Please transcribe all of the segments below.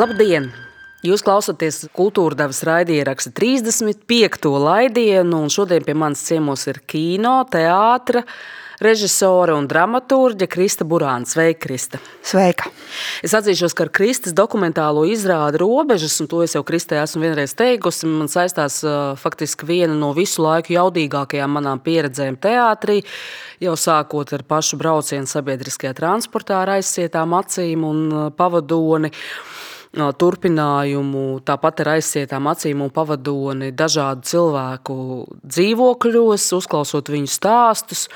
Labdien! Jūs klausāties kultūra devas raidieraksta 35. laidienu, un šodien pie manas ciemos ir kino, teātris režisore un dramaturģe Krista Burāna. Sveika, Krista! Sveika! Es atzīšos, ka ar Kristas dokumentālo izrādi robežas, un to es jau Kristē esmu vienreiz teikusi, man saistās faktiski viena no visu laiku jaudīgākajām manām pieredzēm teātrī. Jau sākot ar pašu braucienu sabiedriskajā transportā ar aizsietām acīm un pavadoni turpinājumu, tāpat ar aizsietām acīm un pavadoni dažādu cilvēku dzīvokļos, uzklausot viņu stāstus.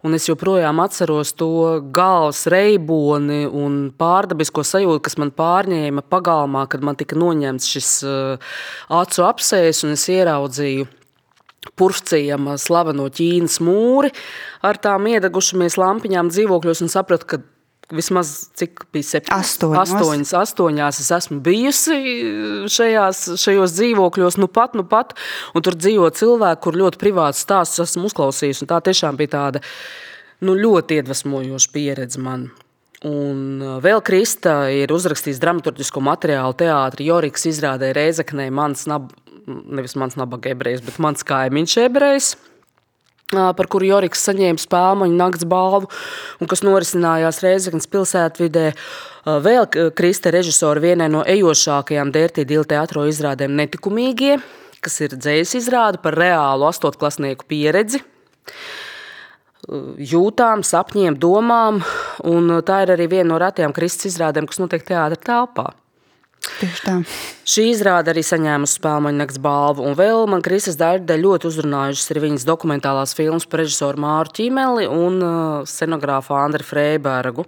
Un es joprojām atceros to galvas reiboni un pārdabisko sajūtu, kas man pārņēma pagalmā, kad man tika noņemts šis acu apsējs un es ieraudzīju purvcījama slaveno Ķīnas mūri ar tām iedegušamies lampiņām dzīvokļos un sapratu, ka vismaz cik bija septiņas, astoņas, astoņās es esmu bijusi šajās, šajos dzīvokļos, nu pat, nu pat, un tur dzīvo cilvēki, kur ļoti privāts stāsts esmu uzklausījis, un tā tiešām bija tāda, nu, ļoti iedvesmojoša pieredze man. Un uh, vēl Krista ir uzrakstījis dramaturgisko materiālu teātri Joriks izrādē Reizeknē mans, nab, nevis mans nabaga ebrejs, bet mans kaimiņš ebrejs – par kuru Joriks saņēma spēļu nakts balvu, un kas norisinājās Reizeknas pilsētvidē. Vēl Krista režisora vienai no ejošākajām Dērtīdīla teātro izrādēm netikumīgie, kas ir dzējas izrāde par reālu astotklasnieku pieredzi. Jūtām, sapņiem, domām, un tā ir arī viena no retajām Kristus izrādēm, kas notiek teātrī telpā. Tieši tā. Šī izrāde arī saņēma spēļu nakts balvu. Un vēl man Kristus Dārda ļoti uzrunājušas ir viņas dokumentālās filmas par režisoru Māru Čīmeli un uh, scenogrāfu Andru Freibergu.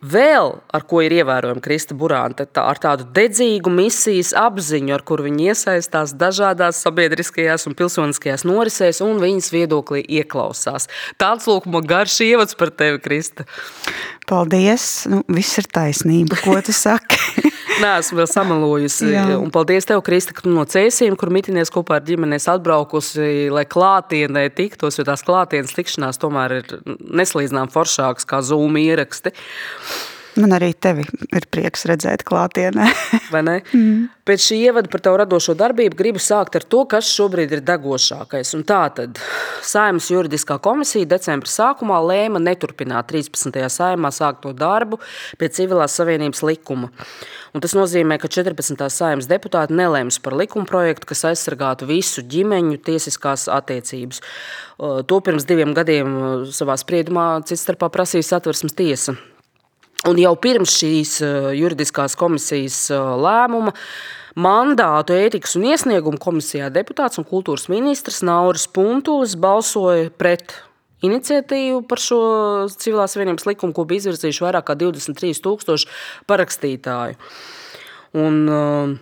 Vēl ar ko ir ievērojama Krista Burāna, tā, ar tādu dedzīgu misijas apziņu, ar kuru viņi iesaistās dažādās sabiedriskajās un pilsoniskajās norisēs, un viņas viedoklī ieklausās. Tāds lūk, man garš ievads par tevi, Krista. Paldies! Nu, viss ir taisnība, ko tu saki. Nē, esmu vēl samalojusi. Jā. Un paldies tev, Krista, ka tu no cēsīm, kur mitinies kopā ar ģimenes atbraukusi, lai klātienē tiktos, jo tās klātienes tikšanās tomēr ir neslīdzinām foršākas kā zūmi ieraksti. Man arī tevi ir prieks redzēt klātienē. Vai ne? Mm. Pēc šī ievada par tavu radošo darbību gribu sākt ar to, kas šobrīd ir degošākais. Un tā tad Saimnes juridiskā komisija decembra sākumā lēma neturpināt 13. saimā sākto darbu pie civilās savienības likuma. Un tas nozīmē, ka 14. saimnes deputāti nelēms par likuma projektu, kas aizsargātu visu ģimeņu tiesiskās attiecības. To pirms diviem gadiem savā spriedumā cits starpā prasīja satversmes tiesa. Un jau pirms šīs eh, juridiskās komisijas eh, lēmuma mandātu ētikas un iesniegumu komisijā deputāts un kultūras ministrs Nauris Puntulis balsoja pret iniciatīvu par šo civilās vienības likumu, ko bija izvirzījuši vairāk kā 23,000 parakstītāju. Un, uh,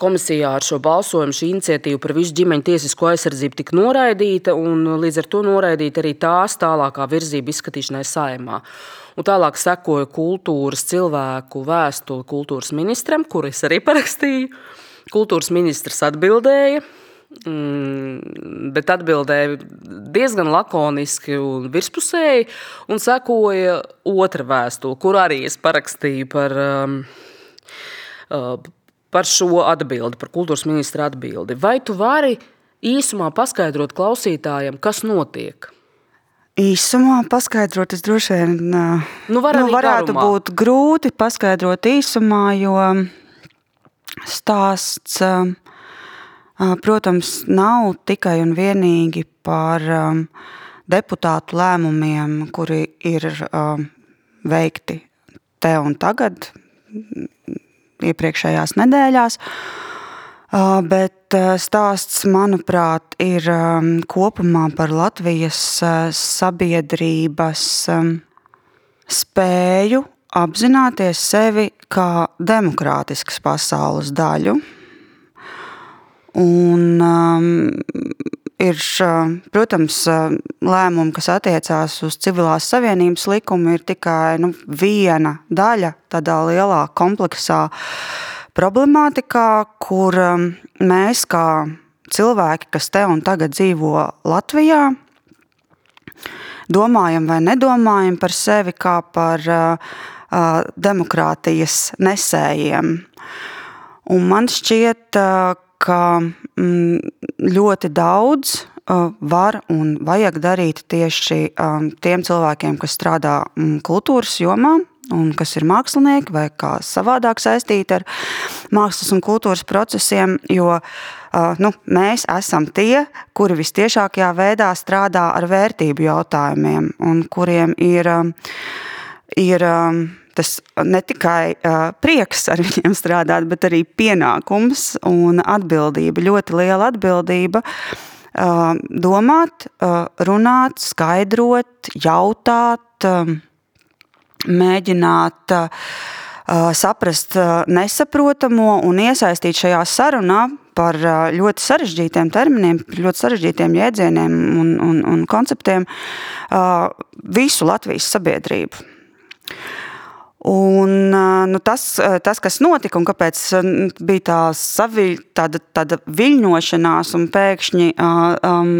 Komisijā ar šo balsojumu šī iniciatīva par visu ģimeņu tiesisko aizsardzību tika noraidīta, un līdz ar to noraidīta arī tās tālākā virzība izskatīšanai saimā. Un tālāk sekoja kultūras cilvēku vēstule kultūras ministram, kur es arī parakstīju. Kultūras ministrs atbildēja, mm, bet atbildēja diezgan lakoniski un virspusēji, un sekoja otra vēstule, kur arī es parakstīju par um, uh, par šo atbildi, par kultūras ministra atbildi. Vai tu vari īsumā paskaidrot klausītājiem, kas notiek? Īsumā paskaidrot, es droši vien nu, var nu, varētu garumā. būt grūti paskaidrot īsumā, jo stāsts, protams, nav tikai un vienīgi par deputātu lēmumiem, kuri ir veikti te un tagad iepriekšējās nedēļās. Bet stāsts, manuprāt, ir kopumā par Latvijas sabiedrības spēju apzināties sevi kā demokrātiskas pasaules daļu. Un, um, ir, protams, lēmumi, kas attiecās uz civilās savienības likumu, ir tikai nu, viena daļa tādā lielā kompleksā problemātikā, kur mēs kā cilvēki, kas te un tagad dzīvo Latvijā, domājam vai nedomājam par sevi kā par demokrātijas nesējiem. Un man šķiet, ka mm, ļoti daudz var un vajag darīt tieši tiem cilvēkiem, kas strādā mm, kultūras jomā, un kas ir mākslinieki vai kā savādāk saistīti ar mākslas un kultūras procesiem, jo nu, mēs esam tie, kuri vistiešākajā veidā strādā ar vērtību jautājumiem un kuriem ir, ir tas ne tikai prieks ar viņiem strādāt, bet arī pienākums un atbildība, ļoti liela atbildība domāt, runāt, skaidrot, jautāt, mēģināt saprast nesaprotamo un iesaistīt šajā sarunā par ļoti sarežģītiem terminiem, ļoti sarežģītiem jēdzieniem un, un, un konceptiem visu Latvijas sabiedrību. Un, nu, tas, tas, kas notika un kāpēc bija tā savi, tāda, tāda viļņošanās, un pēkšņi um,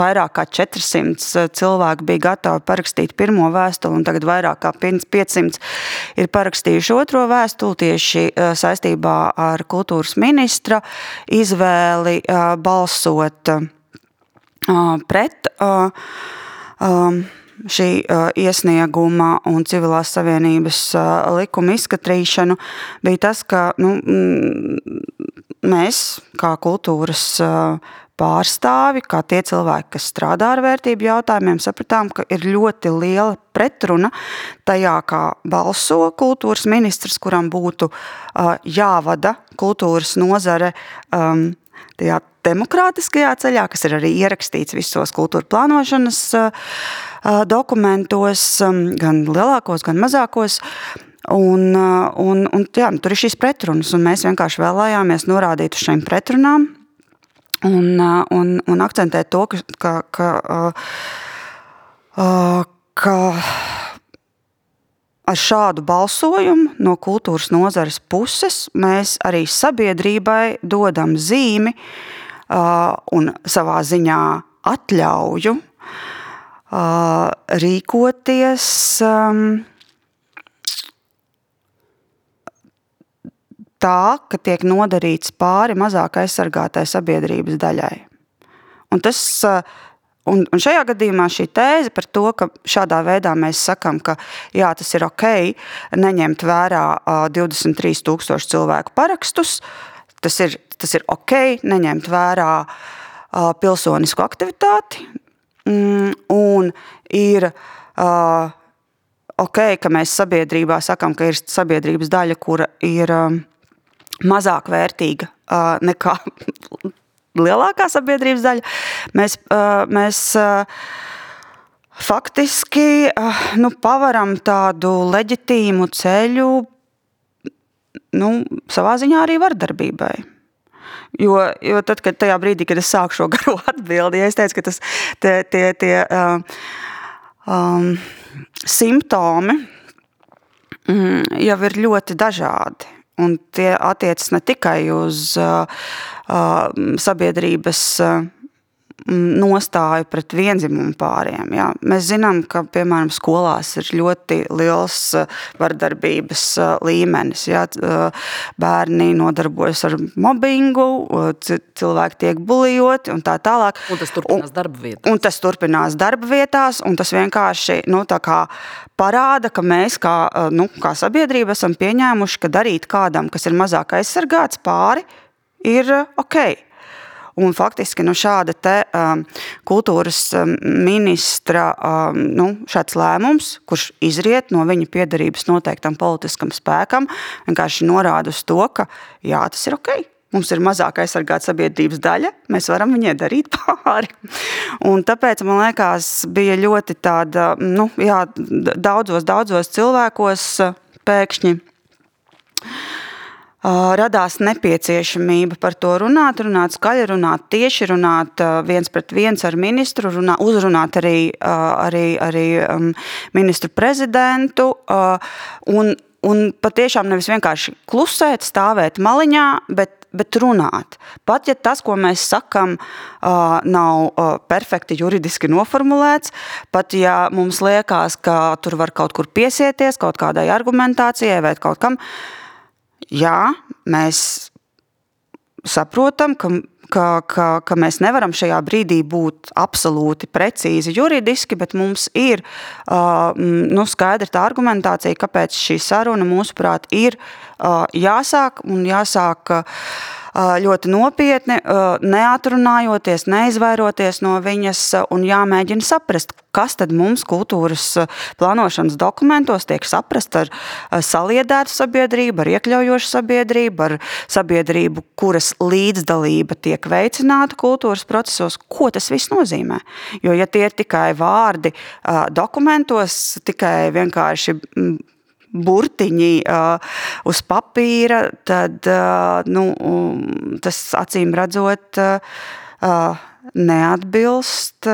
vairāk kā 400 cilvēki bija gatavi parakstīt pirmo vēstuli, un tagad vairāk kā 500 ir parakstījuši otro vēstuli tieši saistībā ar kultūras ministra izvēli balsot pret. Um, šī uh, iesnieguma un civilās savienības uh, likuma izskatīšanu, bija tas, ka nu, mēs, kā kultūras uh, pārstāvi, kā tie cilvēki, kas strādā ar vērtību jautājumiem, sapratām, ka ir ļoti liela pretruna tajā, kā balso kultūras ministrs, kuram būtu uh, jāvada kultūras nozare um, tajā demokrātiskajā ceļā, kas ir arī ierakstīts visos kultūra plānošanas dokumentos, gan lielākos, gan mazākos. Un, un, un, jā, nu, tur ir šīs pretrunas, un mēs vienkārši vēlējāmies norādīt uz šīm pretrunām un, un, un akcentēt to, ka, ka, ka, ka ar šādu balsojumu no kultūras nozares puses mēs arī sabiedrībai dodam zīmi un savā ziņā atļauju rīkoties. Tā, ka tiek nodarīts pāri mazāk aizsargātai sabiedrības daļai. Un tas uh, Un, un šajā gadījumā šī tēze par to, ka šādā veidā mēs sakām, ka jā, tas ir ok, neņemt vērā uh, 23,000 cilvēku parakstus, tas ir, tas ir ok, neņemt vērā pilsonisku aktivitāti. Mm, un ir ok, ka mēs sabiedrībā sakām, ka ir sabiedrības daļa, kura ir mazāk vērtīga nekā lielākā sabiedrības daļa, mēs, mēs faktiski nu, pavaram tādu leģitīmu ceļu nu, savā ziņā arī vardarbībai. Jo, jo tad, kad tajā brīdī, kad es sāku šo garo atbildi, ja es teicu, ka tas, tie, tie, tie uh, um, simptomi mm, jau ir ļoti dažādi. Un tie attiecas ne tikai uz uh, sabiedrības nostāju pret vienzimumu pāriem. Jā. Mēs zinām, ka piemēram skolās ir ļoti liels vardarbības līmenis. Jā. Bērni nodarbojas ar mobbingu, cilvēki tiek bulijoti un tā tālāk. Un tas turpinās darba vietās. Un tas turpinās darba vietās, un tas vienkārši nu, parāda, ka mēs kā, nu, kā sabiedrība esam pieņēmuši, ka darīt kādam, kas ir mazāk aizsargāts pāri, ir ok. Un faktiski nu, šāda te, um, kultūras um, ministra um, nu, lēmums, kurš izriet no viņa piedarības noteiktam politiskam spēkam, vienkārši norāda uz to, ka jā, tas ir ok. Mums ir mazāk aizsargāta sabiedrības daļa, mēs varam viņai darīt pāri. Un tāpēc man liekas, bija ļoti tāda, nu, jā, daudzos, daudzos cilvēkos pēkšņi radās nepieciešamība par to runāt, runāt skaļi, runāt tieši, runāt viens pret viens ar ministru, runāt, uzrunāt arī, arī, arī ministru prezidentu. Un, un patiešām nevis vienkārši klusēt, stāvēt maliņā, bet bet runāt. Pat ja tas, ko mēs sakām, nav perfekti juridiski noformulēts, pat ja mums liekas, ka tur var kaut kur piesieties kaut kādai argumentācijai vai kaut kam, jā, mēs saprotam, ka ka, ka, ka mēs nevaram šajā brīdī būt absolūti precīzi juridiski, bet mums ir uh, nu, skaidra tā argumentācija, kāpēc šī saruna, mūsuprāt, ir uh, jāsāk un jāsāk. Uh, ļoti nopietni, neatrunājoties, neizvairoties no viņas un jāmēģina saprast, kas tad mums kultūras plānošanas dokumentos tiek saprast ar saliedētu sabiedrību, ar iekļaujošu sabiedrību, ar sabiedrību, kuras līdzdalība tiek veicināta kultūras procesos. Ko tas viss nozīmē? Jo, ja tie ir tikai vārdi dokumentos, tikai vienkārši burtiņi uz papīra, tad nu, tas acīm redzot neatbilst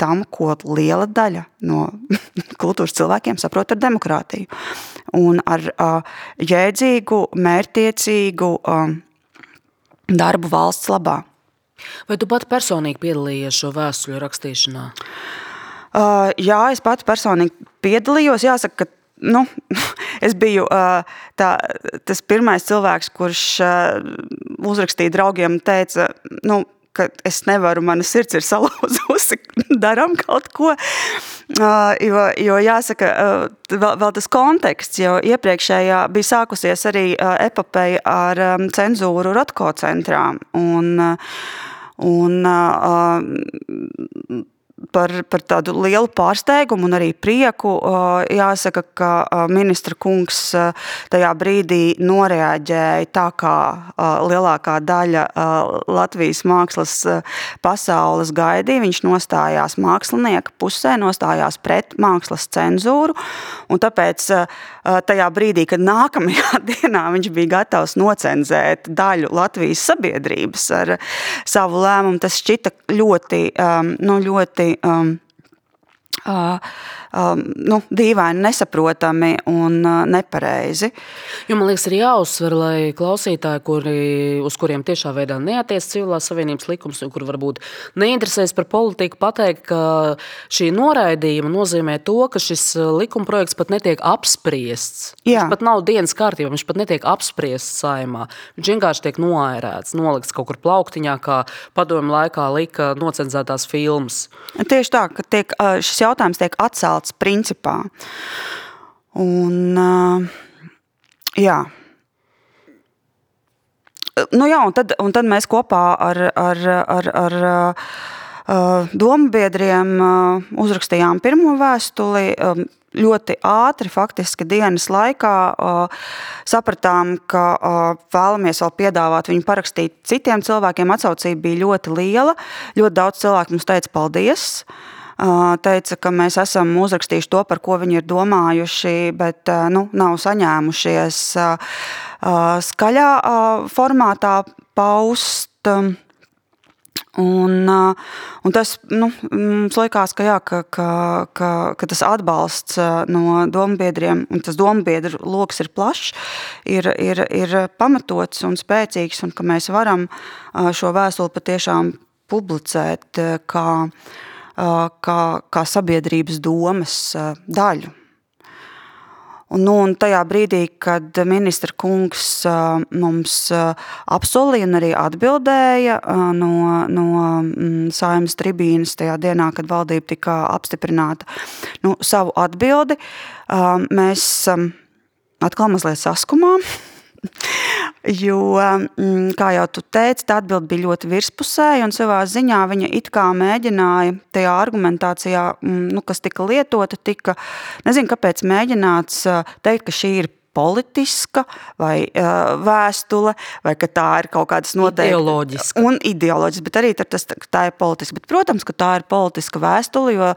tam, ko liela daļa no kultūras cilvēkiem saprot ar demokrātiju. Un ar jēdzīgu, mērķtiecīgu darbu valsts labā. Vai tu pats personīgi piedalījies šo vēstuļu rakstīšanā? Uh, jā, es pats personīgi piedalījos. Jāsaka, ka nu, es biju tā, tas pirmais cilvēks, kurš uzrakstīja draugiem, teica, nu, ka es nevaru, mana sirds ir salauzusi, darām kaut ko. Jo, jo jāsaka, vēl, vēl tas konteksts, jo iepriekšējā bija sākusies arī epopeja ar cenzūru Rotko centrā. Un, un, par, par tādu lielu pārsteigumu un arī prieku. Jāsaka, ka ministra kungs tajā brīdī noreaģēja tā, kā lielākā daļa Latvijas mākslas pasaules gaidīja. Viņš nostājās mākslinieka pusē, nostājās pret mākslas cenzūru. Tāpēc tajā brīdī, kad nākamajā dienā viņš bija gatavs nocenzēt daļu Latvijas sabiedrības ar savu lēmumu, tas šķita ļoti, nu, ļoti um, uh, nu, dīvaini, nesaprotami un uh, nepareizi. Jo, man liekas, ir jāuzsver, lai klausītāji, kuri, uz kuriem tiešā veidā neatiecas civilās savienības likums, un kur varbūt neinteresēs par politiku, pateikt, ka šī noraidījuma nozīmē to, ka šis uh, likuma projekts pat netiek apspriests. Jā. Viņš pat nav dienas kārtībā, viņš pat netiek apspriests saimā. Viņš vienkārši tiek noērēts, nolikts kaut kur plauktiņā, kā padomu laikā lika nocenzētās filmas. Tieši tā, ka tiek, uh, šis jautājums tiek atcelts atcelts principā. Un, jā. Nu jā, un tad, un tad mēs kopā ar, ar, ar, ar domu biedriem uzrakstījām pirmo vēstuli. Ļoti ātri, faktiski dienas laikā, sapratām, ka vēlamies vēl piedāvāt viņu parakstīt citiem cilvēkiem. Atsaucība bija ļoti liela. Ļoti daudz cilvēku mums teica paldies. Uh, teica, ka mēs esam uzrakstījuši to, par ko viņi ir domājuši, bet nu, nav saņēmušies skaļā formātā paust. Un, un tas nu, mums liekas, ka, jā, ka, ka, ka, ka tas atbalsts no dombiedriem, un tas dombiedru lokus ir plašs, ir, ir, ir pamatots un spēcīgs, un ka mēs varam šo vēstuli patiešām publicēt kā uh, kā, kā sabiedrības domas daļu. Un, nu, un tajā brīdī, kad ministra kungs mums apsolīja un arī atbildēja no, no mm, saimnes tribīnes tajā dienā, kad valdība tika apstiprināta, nu, savu atbildi, mēs atkal mazliet saskumām. Jo, mm, kā jau tu teici, tā atbilde bija ļoti virspusēja, un savā ziņā viņa it kā mēģināja tajā argumentācijā, mm, nu, kas tika lietota, tika, nezinu, kāpēc mēģināts teikt, ka šī ir politiska vai uh, vēstule, vai ka tā ir kaut kādas noteikti ideoloģiska. Un ideoloģiska, bet arī tas, tā ir politiska. Bet, protams, ka tā ir politiska vēstule, jo,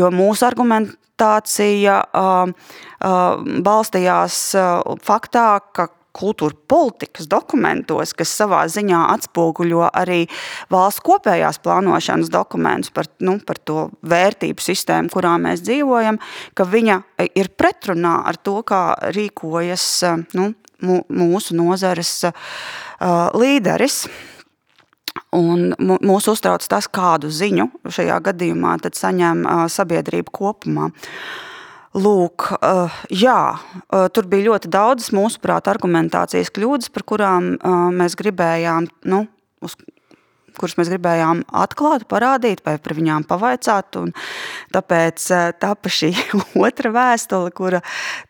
jo mūsu argumentācija uh, uh, balstījās uh, faktā, ka kultūra politikas dokumentos, kas savā ziņā atspoguļo arī valsts kopējās plānošanas dokumentus par, nu, par to vērtību sistēmu, kurā mēs dzīvojam, ka viņa ir pretrunā ar to, kā rīkojas nu, mūsu nozares līderis. Un mūs uztrauc tas, kādu ziņu šajā gadījumā saņem sabiedrība kopumā. Uh, Lūk, uh, jā, uh, tur bija ļoti daudz mūsuprāt argumentācijas kļūdas, par kurām uh, mēs gribējām, nu, uz kuras mēs gribējām atklāt, parādīt vai par viņām pavaicāt. Tāpēc tapa šī otra vēstule, kura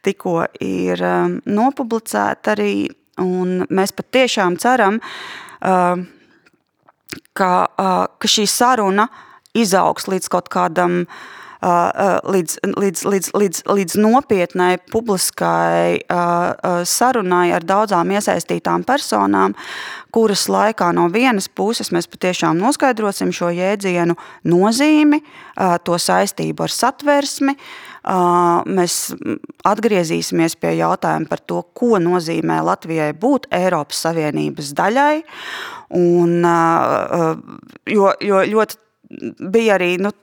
tikko ir nopublicēta arī. Mēs patiešām ceram, ka, ka šī saruna izaugs līdz kaut kādam uh, līdz, līdz, līdz, līdz, līdz nopietnai publiskai sarunai ar daudzām iesaistītām personām, kuras laikā no vienas puses mēs patiešām noskaidrosim šo jēdzienu nozīmi, to saistību ar satversmi, mēs atgriezīsimies pie jautājuma par to, ko nozīmē Latvijai būt Eiropas Savienības daļai. Un, jo, jo ļoti bija arī nu,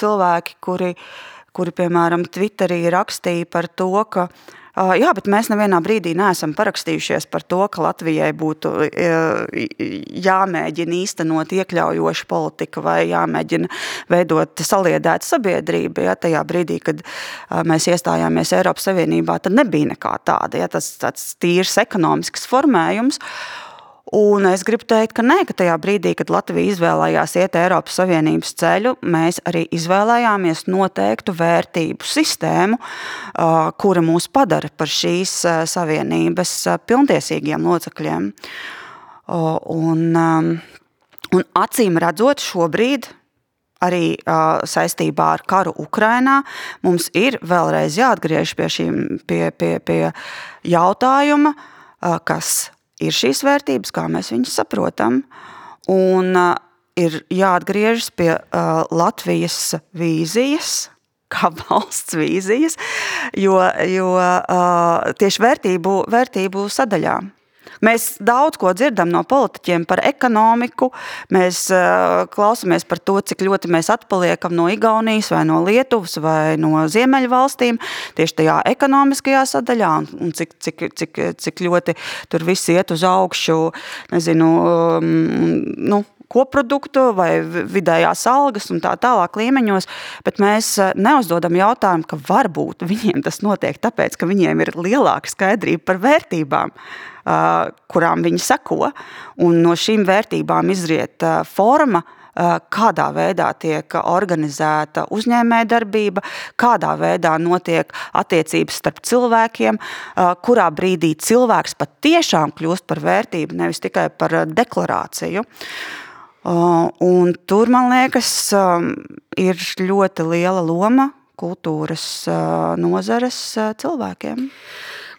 cilvēki, kuri, kuri, piemēram, Twitterī rakstīja par to, ka Jā, bet mēs nevienā brīdī neesam parakstījušies par to, ka Latvijai būtu jāmēģina īstenot iekļaujošu politiku vai jāmēģina veidot saliedētu sabiedrību. Ja, tajā brīdī, kad mēs iestājāmies Eiropas Savienībā, tad nebija nekā tāda. Ja, tas tāds tīrs ekonomisks formējums. Un es gribu teikt, ka nē, ka tajā brīdī, kad Latvija izvēlējās iet Eiropas Savienības ceļu, mēs arī izvēlējāmies noteiktu vērtību sistēmu, kura mūs padara par šīs savienības pilntiesīgiem locekļiem. Un, un acīm redzot, šobrīd arī uh, saistībā ar karu Ukrajinā, mums ir vēlreiz jāatgriežas pie, šīm, pie, pie, pie jautājuma, uh, kas ir šīs vērtības, kā mēs viņus saprotam. Un uh, ir jāatgriežas pie uh, Latvijas vīzijas, kā valsts vīzijas, jo, jo uh, tieši vērtību, vērtību sadaļā. Mēs daudz ko dzirdam no politiķiem par ekonomiku. Mēs uh, klausāmies par to, cik ļoti mēs atpaliekam no Igaunijas, vai no Lietuvas, vai no Ziemeļvalstīm tieši tajā ekonomiskajā sadaļā, un, un cik, cik, cik, cik ļoti tur viss iet uz augšu. Nezinu, um, nu, koproduktu vai vidējās algas un tā tālāk līmeņos, bet mēs neuzdodam jautājumu, ka varbūt viņiem tas notiek tāpēc, ka viņiem ir lielāka skaidrība par vērtībām kurām viņi seko. Un no šīm vērtībām izriet forma, kādā veidā tiek organizēta uzņēmējdarbība, kādā veidā notiek attiecības starp cilvēkiem, kurā brīdī cilvēks patiešām kļūst par vērtību, nevis tikai par deklarāciju. Un tur, man liekas, ir ļoti liela loma kultūras nozares cilvēkiem.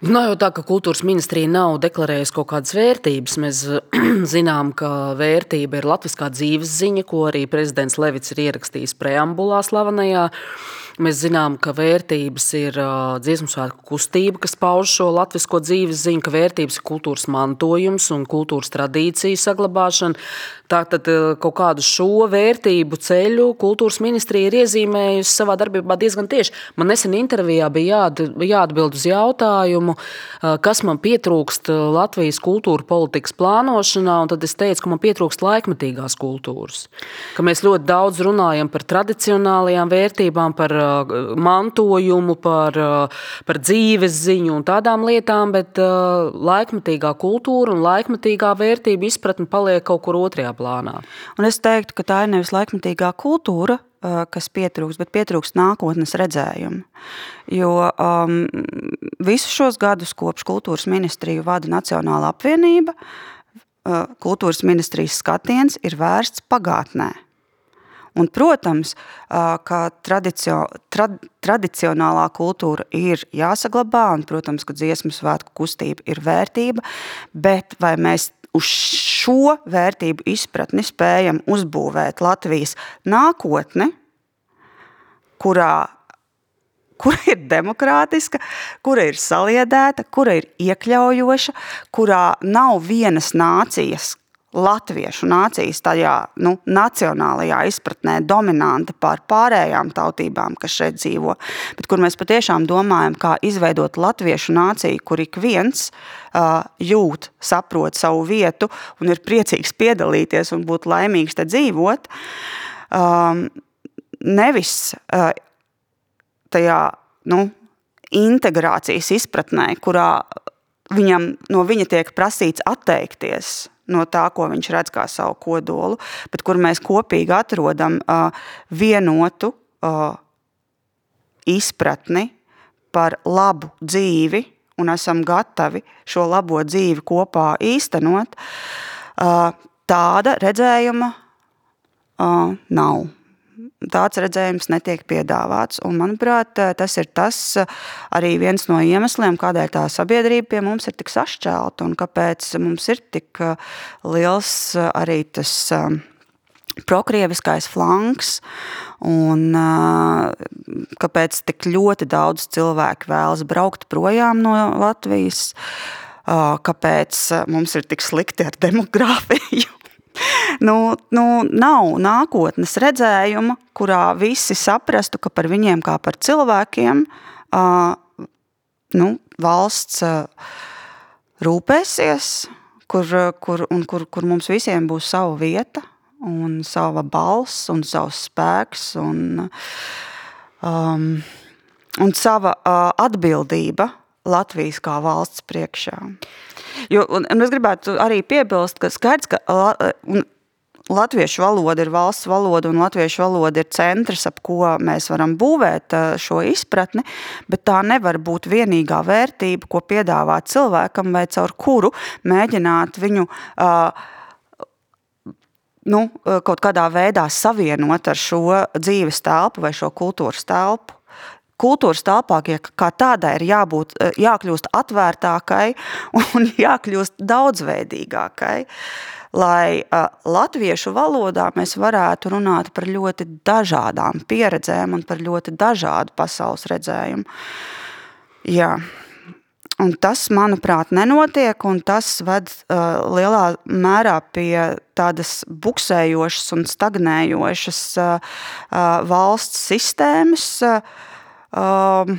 Nav jau tā, ka kultūras ministrija nav deklarējusi kaut kādas vērtības. Mēs zinām, ka vērtība ir latviskā dzīves ziņa, ko arī prezidents Levits ir ierakstījis preambulā slavenajā. Mēs zinām, ka vērtības ir dziesmu svētku kustība, kas pauž šo latviešu dzīves ziņu, ka vērtības ir kultūras mantojums un kultūras tradīciju saglabāšana. Tātad kaut kādu šo vērtību ceļu kultūras ministrija ir iezīmējusi savā darbībā diezgan tieši. Man nesen intervijā bija jāatbild uz jautājumu, kas man pietrūkst Latvijas kultūra politikas plānošanā, un tad es teicu, ka man pietrūkst laikmetīgās kultūras. Ka mēs ļoti daudz runājam par tradicionālajām vērtībām, par mantojumu, par, par dzīves ziņu un tādām lietām, bet laikmetīgā kultūra un laikmetīgā vērtība izpratne paliek kaut kur otrajā plānā. Un es teiktu, ka tā ir nevis laikmatīgā kultūra, kas pietrūkst, bet pietrūkst nākotnes redzējumu. Jo um, visus šos gadus, kopš kultūras ministriju vada Nacionāla apvienība, uh, kultūras ministrijas skatiens ir vērsts pagātnē. Un, protams, ka tradicio, trad, tradicionālā kultūra ir jāsaglabā, un, protams, ka dziesmu svētku kustība ir vērtība, bet vai mēs uz šo vērtību izpratni spējam uzbūvēt Latvijas nākotni, kurā kura ir demokrātiska, kura ir saliedēta, kura ir iekļaujoša, kurā nav vienas nācijas, latviešu nācijas tajā nu, nacionālajā izpratnē dominanta pār pārējām tautībām, kas šeit dzīvo, bet kur mēs patiešām domājam, kā izveidot latviešu nāciju, kur ik viens uh, jūt, saprot savu vietu un ir priecīgs piedalīties un būt laimīgs te dzīvot. Um, nevis uh, tajā nu, integrācijas izpratnē, kurā viņam, no viņa tiek prasīts atteikties no tā, ko viņš redz kā savu kodolu, bet kur mēs kopīgi atrodam uh, vienotu uh, izpratni par labu dzīvi un esam gatavi šo labo dzīvi kopā īstenot, uh, tāda redzējuma uh, nav tāds redzējums netiek piedāvāts. Un, manuprāt, tas ir tas arī viens no iemesliem, kādēļ tā sabiedrība pie mums ir tik sašķelta un kāpēc mums ir tik liels arī tas prokrieviskais flanks un kāpēc tik ļoti daudz cilvēku vēlas braukt projām no Latvijas, kāpēc mums ir tik slikti ar demogrāfiju nu, nu, nav nākotnes redzējuma, kurā visi saprastu, ka par viņiem kā par cilvēkiem uh, nu, valsts uh, rūpēsies, kur, kur, un kur, kur mums visiem būs sava vieta un sava balss un savs spēks un, um, un sava uh, atbildība Latvijas kā valsts priekšā. Jo, un, un es gribētu arī piebilst, ka skaidrs, ka un, Latviešu valoda ir valsts valoda, un latviešu valoda ir centrs, ap ko mēs varam būvēt šo izpratni, bet tā nevar būt vienīgā vērtība, ko piedāvāt cilvēkam, vai caur kuru mēģināt viņu uh, nu, kaut kādā veidā savienot ar šo dzīves telpu vai šo kultūras telpu kultūras telpā kā tādai ir jābūt, eh, jākļūst atvērtākai un jākļūst daudzveidīgākai. Lai uh, latviešu valodā mēs varētu runāt par ļoti dažādām pieredzēm un par ļoti dažādu pasaules redzējumu. Jā. Un tas, manuprāt, nenotiek, un tas ved uh, lielā mērā pie tādas buksējošas un stagnējošas uh, uh, valsts sistēmas, uh, um,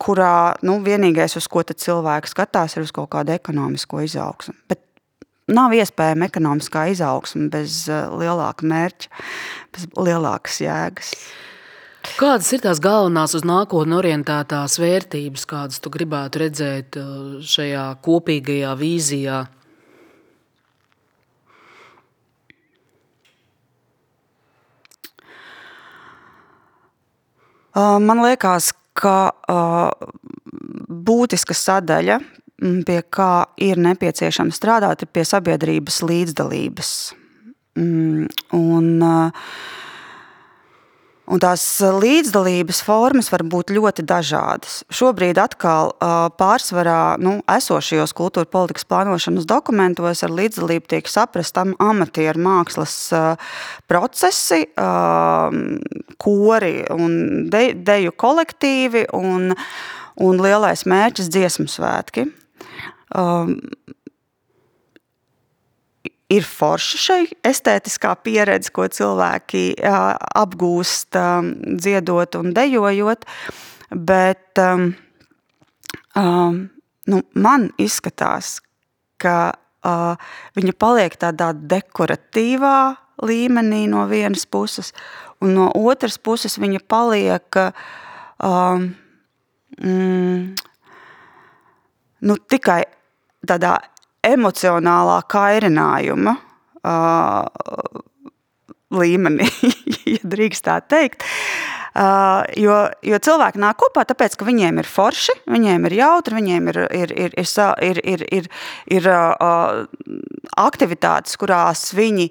kurā nu, vienīgais, uz ko cilvēks skatās, ir uz kaut kādu ekonomisko izaugsmu. Bet nav iespējama ekonomiskā izaugsme bez uh, lielāka mērķa, bez lielākas jēgas. Kādas ir tās galvenās uz nākotni orientētās vērtības, kādas tu gribētu redzēt uh, šajā kopīgajā vīzijā? Man liekas, ka būtiska sadaļa, pie kā ir nepieciešams strādāt, ir pie sabiedrības līdzdalības. Un, Un tās līdzdalības formas var būt ļoti dažādas. Šobrīd atkal pārsvarā nu, esošajos kultūra politikas plānošanas dokumentos ar līdzdalību tiek saprast amatieru mākslas procesi, kori un de, deju kolektīvi un, un lielais mērķis dziesmu svētki ir forša šai estētiskā pieredze, ko cilvēki apgūst dziedot un dejojot, bet um, um, nu, man izskatās, ka uh, viņa paliek tādā dekoratīvā līmenī no vienas puses, un no otras puses viņa paliek um, mm, nu, tikai tādā emocionālā kairinājuma uh, līmenī, ja drīkst tā teikt. Uh, jo, jo cilvēki nāk kopā, tāpēc, ka viņiem ir forši, viņiem ir jautri, viņiem ir, ir, ir, ir, ir, ir, ir, ir uh, aktivitātes, kurās viņi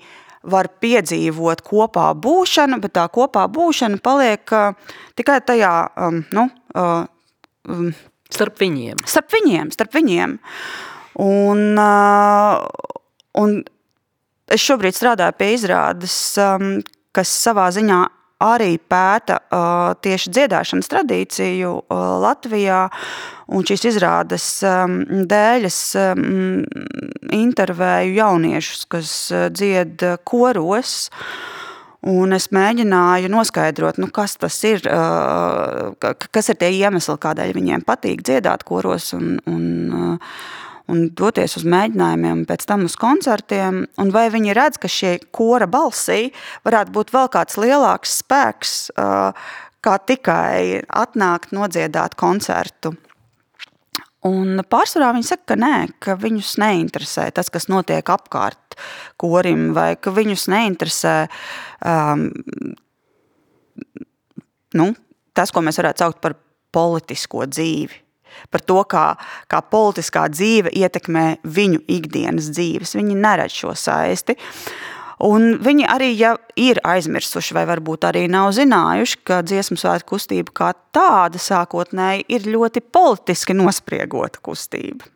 var piedzīvot kopā būšanu, bet tā kopā būšana paliek uh, tikai tajā, um, nu, um, starp viņiem. Starp viņiem, starp viņiem. Uh, Un, un es šobrīd strādāju pie izrādes, kas savā ziņā arī pēta tieši dziedāšanas tradīciju Latvijā. Un šīs izrādes dēļ es intervēju jauniešus, kas dzied koros. Un es mēģināju noskaidrot, nu, kas tas ir, kas ir tie iemesli, kādēļ viņiem patīk dziedāt koros. Un, un, un doties uz mēģinājumiem, pēc tam uz koncertiem. Un vai viņi redz, ka šie kora balsī varētu būt vēl kāds lielāks spēks, kā tikai atnākt, nodziedāt koncertu. Un pārsvarā viņi saka, ka nē, ka viņus neinteresē tas, kas notiek apkārt korim, vai ka viņus neinteresē um, nu, tas, ko mēs varētu saukt par politisko dzīvi par to, kā, kā politiskā dzīve ietekmē viņu ikdienas dzīves. Viņi neredz šo saisti. Un viņi arī ja ir aizmirsuši, vai varbūt arī nav zinājuši, ka dziesmu svētku kustība kā tāda sākotnēji ir ļoti politiski nospriegota kustība.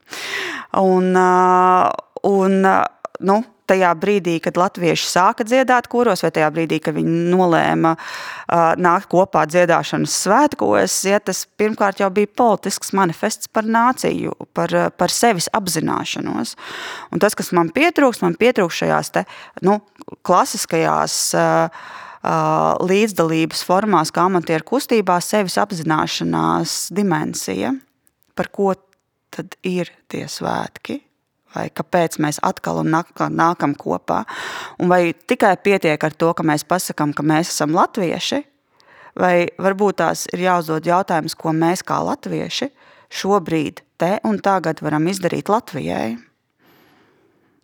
Un, un, nu, tajā brīdī, kad latvieši sāka dziedāt koros, vai tajā brīdī, kad viņi nolēma uh, nākt kopā dziedāšanas svētkos, ja, tas pirmkārt jau bija politisks manifests par nāciju, par, par sevis apzināšanos. Un tas, kas man pietrūks, man pietrūks šajās te, nu, klasiskajās uh, līdzdalības formās, kā amatieru kustībā, sevis apzināšanās dimensija, par ko tad ir tie svētki, vai kāpēc mēs atkal un atkal nākam kopā. Un vai tikai pietiek ar to, ka mēs pasakām, ka mēs esam latvieši, vai varbūt tās ir jāuzdod jautājums, ko mēs kā latvieši šobrīd, te un tagad varam izdarīt Latvijai.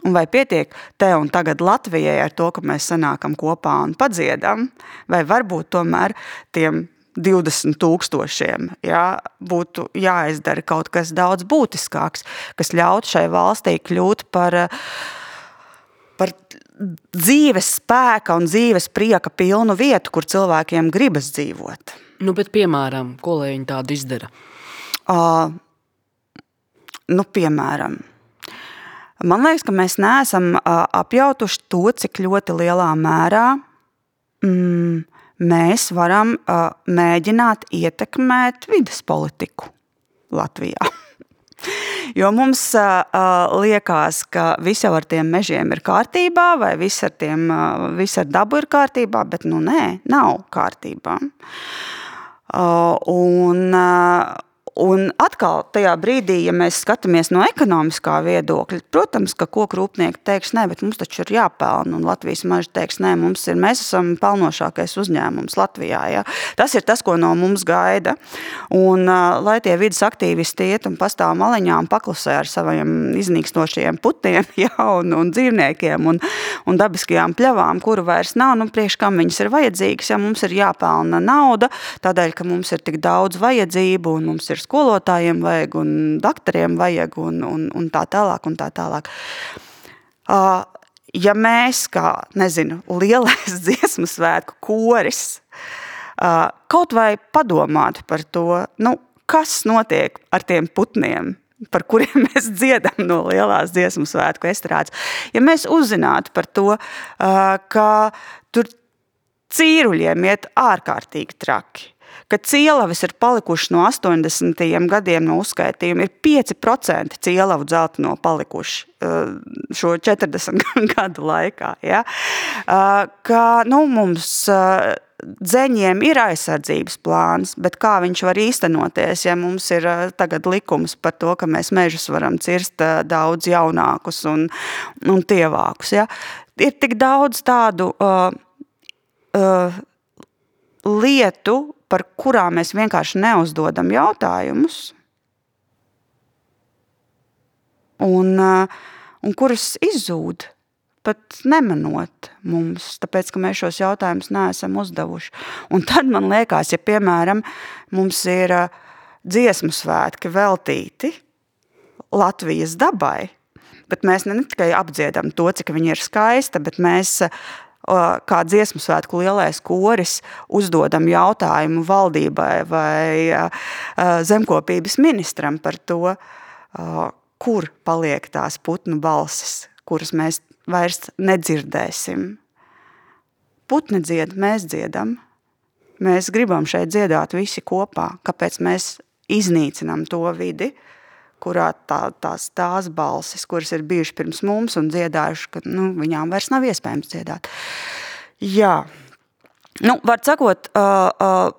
Un vai pietiek te un tagad Latvijai ar to, ka mēs sanākam kopā un padziedam, vai varbūt tomēr tiem 20 tūkstošiem, ja, būtu jāizdara kaut kas daudz būtiskāks, kas ļautu šai valstī kļūt par, par dzīves spēka un dzīves prieka pilnu vietu, kur cilvēkiem gribas dzīvot. Nu, bet, piemēram, ko lai viņi tādu izdara? Uh, nu, piemēram, man liekas, ka mēs neesam uh, apjautuši to, cik ļoti lielā mērā mm, mēs varam uh, mēģināt ietekmēt vidas politiku Latvijā. Jo mums uh, liekas, ka viss jau ar tiem mežiem ir kārtībā, vai viss ar, tiem, uh, viss ar dabu ir kārtībā, bet nu nē, nav kārtībā. Uh, un, uh, Un atkal, tajā brīdī, ja mēs skatāmies no ekonomiskā viedokļa, protams, ka koku rūpnieki teiks, nē, bet mums taču ir jāpelna. Un Latvijas maži teiks, nē, mums ir, mēs esam pelnošākais uzņēmums Latvijā. Ja? Tas ir tas, ko no mums gaida. Un, uh, lai tie vidas aktīvisti iet un pastāv maliņā un paklusē ar saviem iznīkstošiem putiem ja? un, un dzīvniekiem un, un dabiskajām pļavām, kuru vairs nav, nu, priekš kam viņas ir vajadzīgas, ja mums ir jāpelna nauda, tādēļ, ka mums ir tik daudz vajadzību un mums ir skolotājiem vajag, un doktoriem vajag, un, un, un tā tālāk. Un tā tālāk. Uh, ja mēs, kā nezinu, lielais dziesmu svētku koris, uh, kaut vai padomātu par to, nu, kas notiek ar tiem putniem, par kuriem mēs dziedam no lielās dziesmu svētku estrādes. Ja mēs uzzinātu par to, ka tur cīruļiem iet ārkārtīgi traki, ka cielavis ir palikuši no 80. gadiem no uzskaitījuma, ir 5% cielavu dzelteno palikuši eh, šo 40 gadu laikā. Ja? Eh, ka nu, mums eh, dzeņiem ir aizsardzības plāns, bet kā viņš var īstenoties, ja mums ir tagad likums par to, ka mēs mežus varam cirst daudz jaunākus un, un tievākus. Ja? Ir tik daudz tādu uh, uh, lietu, par kurām mēs vienkārši neuzdodam jautājumus, un, eh, un kuras izzūd pat nemanot mums, tāpēc, ka mēs šos jautājumus neesam uzdevuši. Un tad man liekas, ja piemēram mums ir eh, dziesmu svētki veltīti Latvijas dabai, bet mēs ne tikai apdziedam to, cik viņa ir skaista, bet mēs kā dziesmu svētku lielais koris uzdodam jautājumu valdībai vai zemkopības ministram par to, kur paliek tās putnu balsis, kuras mēs vairs nedzirdēsim. Putni dzied, mēs dziedam, mēs gribam šeit dziedāt visi kopā, kāpēc mēs iznīcinām to vidi, kurā tā, tās, tās balsis, kuras ir bijušas pirms mums un dziedājuši, ka nu, viņām vairs nav iespējams dziedāt. Jā, nu, var sakot, uh, uh,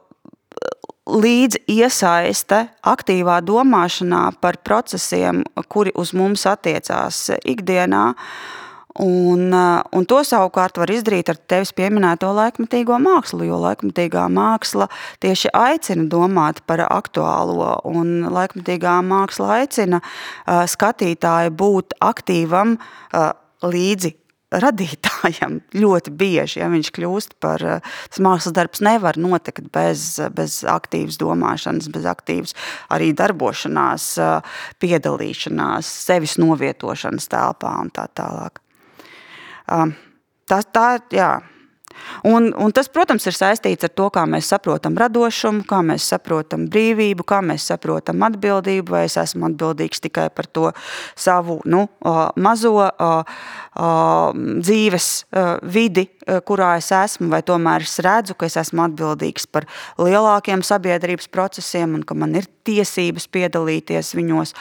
līdz iesaiste aktīvā domāšanā par procesiem, kuri uz mums attiecās ikdienā, uh, Un, eh, un to savukārt var izdarīt ar tevis pieminēto laikmatīgo mākslu, jo laikmatīgā māksla tieši aicina domāt par aktuālo, un laikmatīgā māksla aicina uh, skatītāju būt aktīvam uh, līdzi radītājam ļoti bieži, ja viņš kļūst par, tas mākslas darbs nevar notikt bez, bez aktīvas domāšanas, bez aktīvas arī darbošanās, piedalīšanās, sevis novietošanas telpā un tā tālāk. Tas, tā, jā. Un, un tas, protams, ir saistīts ar to, kā mēs saprotam radošumu, kā mēs saprotam brīvību, kā mēs saprotam atbildību, vai es esmu atbildīgs tikai par to savu nu, mazo dzīves vidi, kurā es esmu, vai tomēr es redzu, ka es esmu atbildīgs par lielākiem sabiedrības procesiem un ka man ir tiesības piedalīties viņos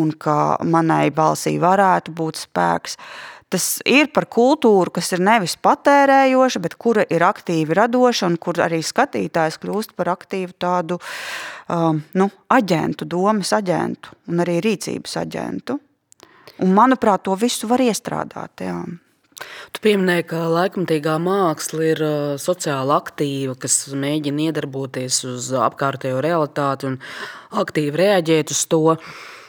un ka manai balsī varētu būt spēks. Tas ir par kultūru, kas ir nevis patērējoša, bet kura ir aktīvi radoša un kur arī skatītājs kļūst par aktīvu tādu um, nu, aģentu, domas aģentu un arī rīcības aģentu. Un, manuprāt, to visu var iestrādāt. Jā. Tu pieminēji, ka laikmatīgā māksla ir uh, sociāli aktīva, kas mēģina iedarboties uz apkārtējo realitāti un aktīvi reaģēt uz to.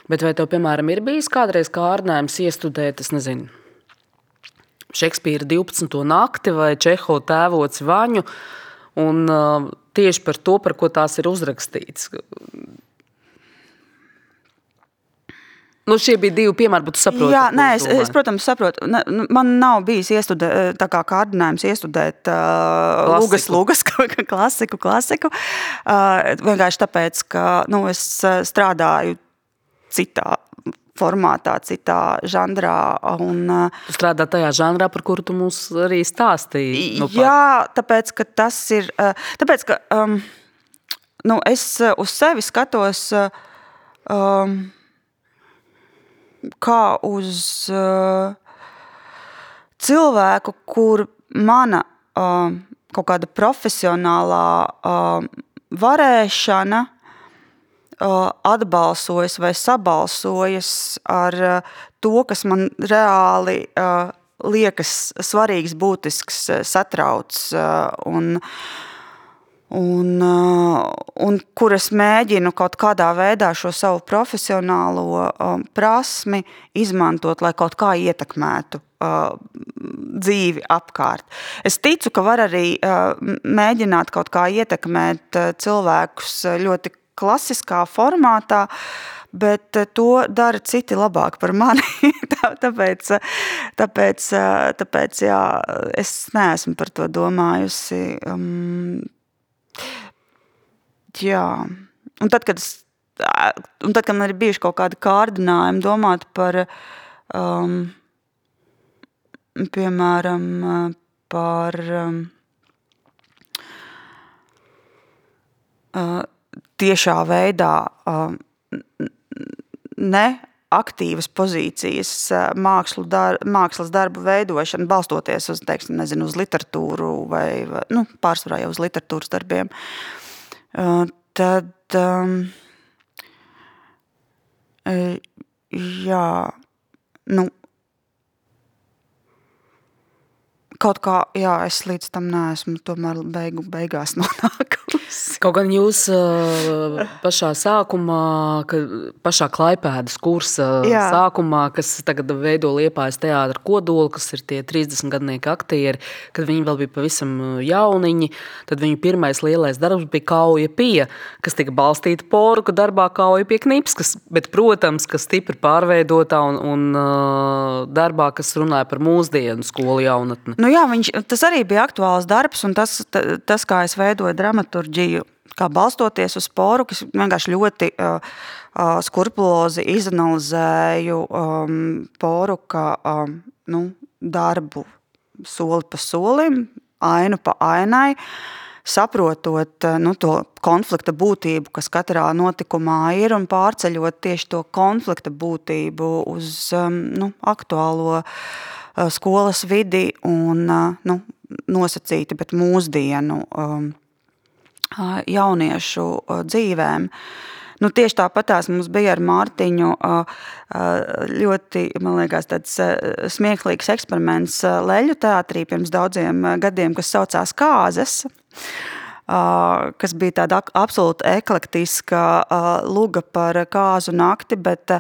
Bet vai tev, piemēram, ir bijis kādreiz kārdinājums iestudēt, es nezinu, Šekspīra 12. nakti vai Čeho tēvots vaņu. Un, uh, tieši par to, par ko tās ir uzrakstīts. Nu, šie bija divi piemēri, bet jūs saprotat, Jā, nē, es, es, protams, saprotu. Ne, nu, man nav bijis iestudēt, tā kā kārdinājums iestudēt uh, Lūgas, Lūgas klasiku, klasiku. Uh, vienkārši tāpēc, ka nu, es strādāju citā formātā, citā žanrā. Un, tu strādā tajā žanrā, par kuru tu mums arī stāstīji. Nu. Jā, tāpēc, ka tas ir, tāpēc, ka um, nu, es uz sevi skatos um, kā uz uh, cilvēku, kur mana uh, kaut kāda profesionālā uh, varēšana atbalsojas vai sabalsojas ar to, kas man reāli liekas svarīgs, būtisks, satrauc un, un, un kur es mēģinu kaut kādā veidā šo savu profesionālo prasmi izmantot, lai kaut kā ietekmētu dzīvi apkārt. Es ticu, ka var arī mēģināt kaut kā ietekmēt cilvēkus ļoti klasiskā formātā, bet eh, to dara citi labāk par mani. tāpēc, tāpēc, tāpēc jā, es neesmu par to domājusi. Um, jā. Un tad, kad, es, un tad, kad man ir bijuši kaut kādi kārdinājumi domāt par, um, piemēram, par um, uh, tiešā veidā um, ne aktīvas pozīcijas mākslu dar, mākslas darbu veidošana, balstoties uz, teiksim, nezinu, uz literatūru vai, nu, pārsvarā jau uz literatūras darbiem, uh, tad um, jā, nu, kaut kā, jā, es līdz tam neesmu tomēr beigu, beigās nonākusi. Kaut gan jūs pašā sākumā, pašā klaipēdas kursa Jā. sākumā, kas tagad veido liepājas teātra kodolu, kas ir tie 30 gadnieki aktieri, kad viņi vēl bija pavisam jauniņi, tad viņu pirmais lielais darbs bija kauja pie, kas tika balstīta poruka darbā kauja pie knipskas, bet, protams, ka stipri pārveidotā un, un darbā, kas runāja par mūsdienu skolu jaunatni. Nu jā, viņš, tas arī bija aktuāls darbs, un tas, tas kā es veidoju dramaturģiju, kā balstoties uz sporu, kas vienkārši ļoti uh, uh, skrupulozi izanalizēju um, poru kā um, nu, darbu soli pa solim, ainu pa ainai, saprotot nu, to konflikta būtību, kas katrā notikumā ir, un pārceļot tieši to konflikta būtību uz nu, aktuālo skolas vidi un nu, nosacīti, bet mūsdienu jauniešu dzīvēm. Nu, tieši tāpat mums bija ar Mārtiņu ļoti liekas, tāds smieklīgs eksperiments Leļu teātrī pirms daudziem gadiem, kas saucās Kāzes kas bija tāda absolūti eklektiska luga par kāzu nakti, bet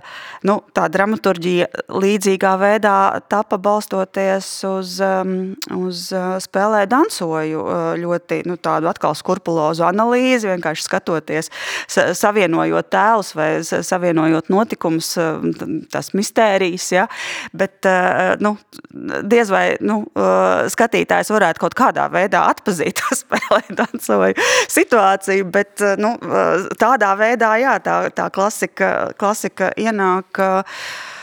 nu, tā dramaturģija līdzīgā veidā tapa balstoties uz, uz spēlē dansoju ļoti nu, tādu atkal skurpulozu analīzi, vienkārši skatoties, savienojot tēlus vai savienojot notikumus, tas mistērijas, ja? bet nu, diez vai nu, skatītājs varētu kaut kādā veidā atpazīt to spēlē dansoju vai situāciju, bet eh, nu, eh, tādā veidā jā, tā, tā klasika, klasika ienāk eh,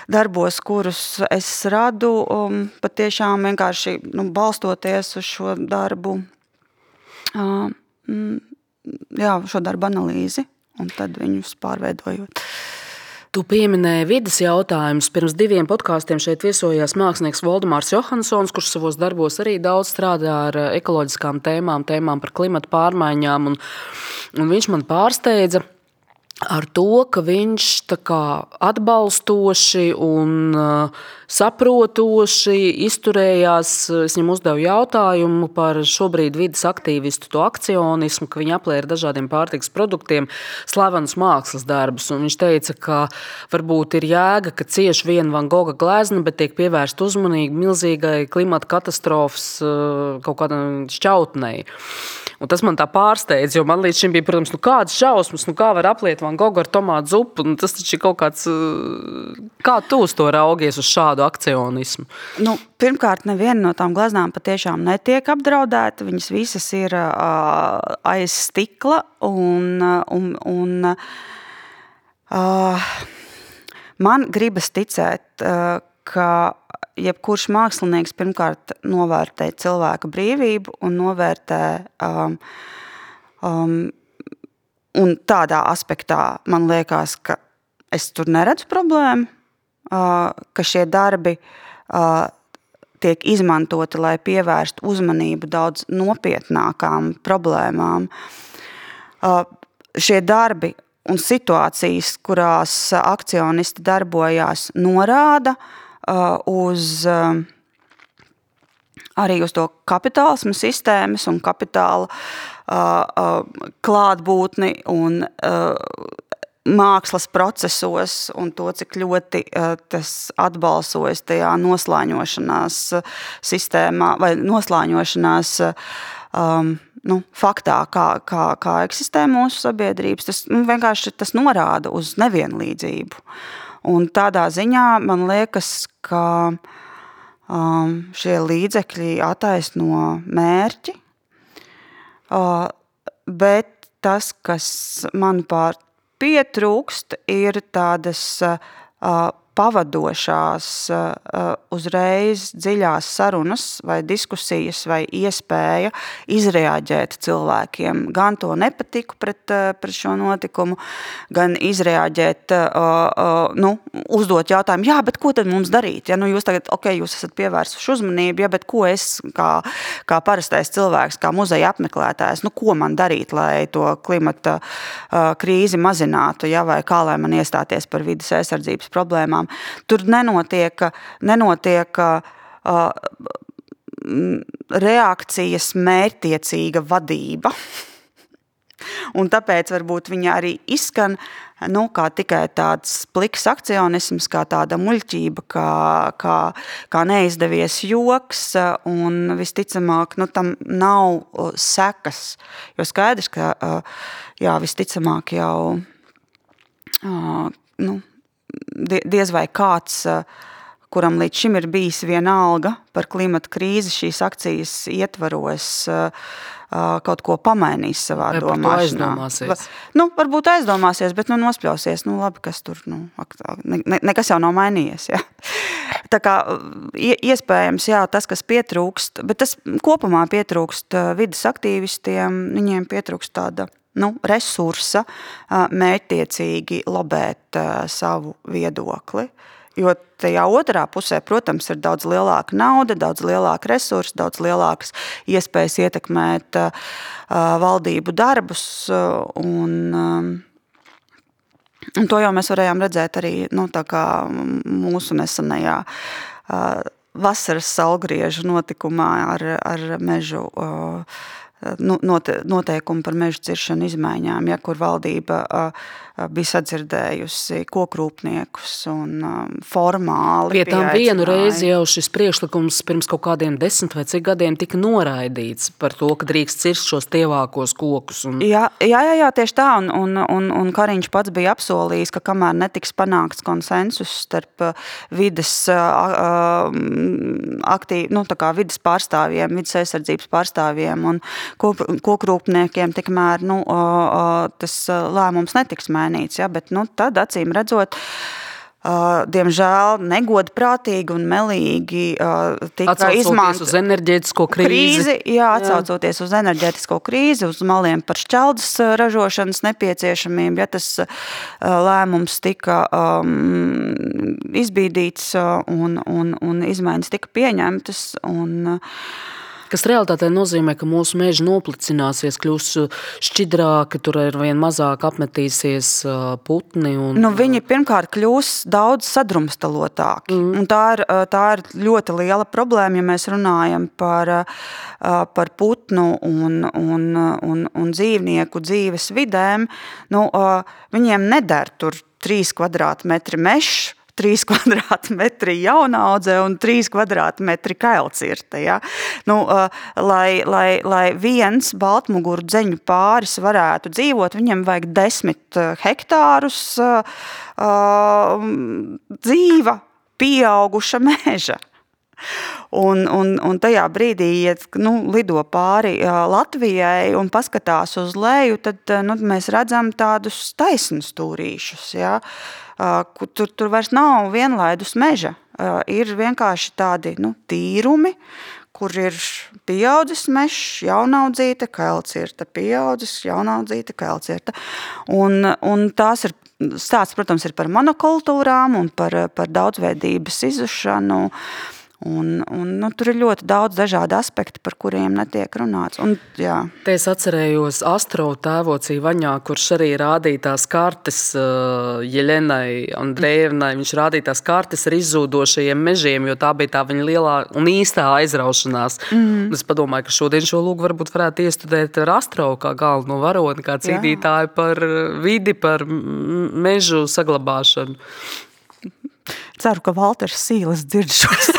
darbos, kurus es radu, um, patiešām vienkārši nu, balstoties uz šo darbu, uh, jā, šo darbu analīzi un tad viņus pārveidojot. Tu pieminēji vidas jautājumus. Pirms diviem podkāstiem šeit viesojās mākslinieks Valdemārs Johansons, kurš savos darbos arī daudz strādā ar eh, ekoloģiskām tēmām, tēmām par klimatu pārmaiņām. Un, un viņš man pārsteidza ar to, ka viņš atbalstoši un uh, saprotoši izturējās. Es viņam uzdevu jautājumu par šobrīd vidas aktīvistu to akcionismu, ka viņi aplēra dažādiem pārtiks produktiem slavenus mākslas darbus. Un viņš teica, ka varbūt ir jēga, ka cieši viena Van Gogha glezna, bet tiek pievērsta uzmanība milzīgai klimata katastrofas uh, kaut kādam šķautnei. Un tas man tā pārsteidz, jo man līdz šim bija, protams, nu, kādas šausmas, nu, kā var apliet Van Gogh ar tomātu zupu. Nu, tas taču ir kaut kāds, kā tu uz to raugies, uz šādu akcionismu? Nu, pirmkārt, neviena no tām gleznām patiešām netiek apdraudēta. Viņas visas ir uh, aiz stikla un, un, un uh, man gribas ticēt, uh, ka jebkurš mākslinieks pirmkārt novērtē cilvēka brīvību un novērtē. Um, um, un tādā aspektā man liekas, ka es tur neredzu problēmu, uh, ka šie darbi uh, tiek izmantoti, lai pievērstu uzmanību daudz nopietnākām problēmām. Uh, šie darbi un situācijas, kurās akcionisti darbojās, norāda, uh, uz uh, arī uz to kapitālismu sistēmas un kapitāla uh, klātbūtni un mākslas procesos un to, cik ļoti tas atbalsojas tajā noslēņošanās sistēmā vai noslēņošanās um, nu, faktā, kā, kā, kā eksistē mūsu sabiedrības. Tas nu, vienkārši tas norāda uz nevienlīdzību. Un tādā ziņā man liekas, ka um, šie līdzekļi attaisno mērķi, uh, bet tas, kas manuprāt pietrūkst, ir tādas uh, pavadošās, eh, uzreiz dziļās sarunas, vai diskusijas, vai iespēja izreaģēt cilvēkiem. Gan to nepatiku pret, eh, pret šo notikumu, gan izreaģēt, eh, nu, uzdot jautājumu, jā, bet ko tad mums darīt? Ja, nu, jūs tagad, ok, jūs esat pievērsuši uzmanību, ja, bet ko es kā, kā parastais cilvēks, kā muzeja apmeklētājs, nu, ko man darīt, lai to klimata krīzi mazinātu, ja, vai kā lai man iestāties par vidas aizsardzības problēmām. Tur nenotiek, nenotiek uh, reakcijas mērķtiecīga vadība. Un tāpēc varbūt viņa arī izskan nu, kā tikai tāds pliks akcionisms, kā tāda muļķība, kā, kā, kā neizdevies joks, un visticamāk, nu, tam nav sekas. Jo skaidrs, ka jā, visticamāk jau nu, diez vai kāds, kuram līdz šim ir bijis viena alga par klimata krīzi, šīs akcijas ietvaros kaut ko pamainīs savā Vai domāšanā. Aizdomāsies. Nu, varbūt aizdomāsies, bet nu, nospļausies. Nu, labi, kas tur nu, ne, ne, nekas jau nav mainījies. Ja? Tā kā iespējams, jā, tas, kas pietrūkst, bet tas kopumā pietrūkst vidas aktīvistiem, viņiem pietrūkst tāda nu, resursa mērķtiecīgi lobēt savu viedokli. Jo tajā otrā pusē, protams, ir daudz lielāka nauda, daudz lielāka resursa, daudz lielākas iespējas ietekmēt uh, valdību darbus. Un, um, un to jau mēs varējām redzēt arī nu, mūsu nesenajā uh, vasaras saulgriežu notikumā ar, ar mežu. Uh, noteikumu par meža ciršanu izmaiņām, ja, kur valdība uh, bija sadzirdējusi kokrūpniekus un formāli. Pie tam vienu reizi jau šis priekšlikums pirms kaut kādiem desmit vai cik gadiem tika noraidīts par to, ka drīkst cirst šos tievākos kokus. Un... Jā, jā, jā, jā, tieši tā, un, un, un, un Kariņš pats bija apsolījis, ka kamēr netiks panākts konsensus starp vides, aktīvi, nu, vides pārstāvjiem, vides aizsardzības pārstāvjiem un kokrūpniekiem, tikmēr nu, tas lēmums netiks mainīts mainīts. Ja? Bet nu, tad, acīm redzot, Uh, diemžēl negodprātīgi un melīgi uh, tika izmantot uz enerģētisko krīzi. krīzi jā, atsaucoties jā. uz enerģētisko krīzi, uz maliem par šķeldas ražošanas nepieciešamību. Ja tas uh, lēmums tika um, izbīdīts un, un, un izmaiņas tika pieņemtas. Un, uh, kas realitātē nozīmē, ka mūsu meži noplicināsies, kļūs šķidrāki, tur ir vien mazāk apmetīsies putni. Un... Nu, viņi pirmkārt kļūs daudz sadrumstalotāki. Mm. Un tā, ir, tā ir ļoti liela problēma, ja mēs runājam par, par putnu un, un, un, un dzīvnieku dzīves vidēm. Nu, viņiem neder tur trīs kvadrātmetri mežs, 3 kvadrātmetri jaunaudzē un 3 kvadrātmetri kailcirta. Ja? Nu, lai, lai, lai viens baltmuguru dzeņu pāris varētu dzīvot, viņam vajag 10 hektārus dzīva, pieauguša meža. Un, un, un tajā brīdī, ja nu, lido pāri Latvijai un paskatās uz leju, tad nu, mēs redzam tādus taisnus stūrīšus. Ja? Tur, tur vairs nav vienlaidus meža. Ir vienkārši tādi nu, tīrumi, kur ir pieaudzis mežs, jaunaudzīta kailcirta, pieaudzis jaunaudzīta kailcirta. Un, un tās ir stāsts, protams, ir par monokultūrām un par, par daudzveidības izušanu. Uh, Un, un, nu, tur ir ļoti daudz dažādu aspektu, par kuriem netiek runāts. Un, jā. Te es atcerējos Astro tēvocī Vaņā, kurš arī rādīja tās kartes uh, Jelenai Andrejevnai. Viņš rādīja tās kartes ar izzūdošajiem mežiem, jo tā bija tā viņa lielā un īstā aizraušanās. Mm. Es padomāju, ka šodien šo lūgu varbūt varētu iestudēt ar Astro kā galveno varoni, kā cīnītāju par vidi, par mežu saglabāšanu. Ceru, ka Valters Sīles dzird šos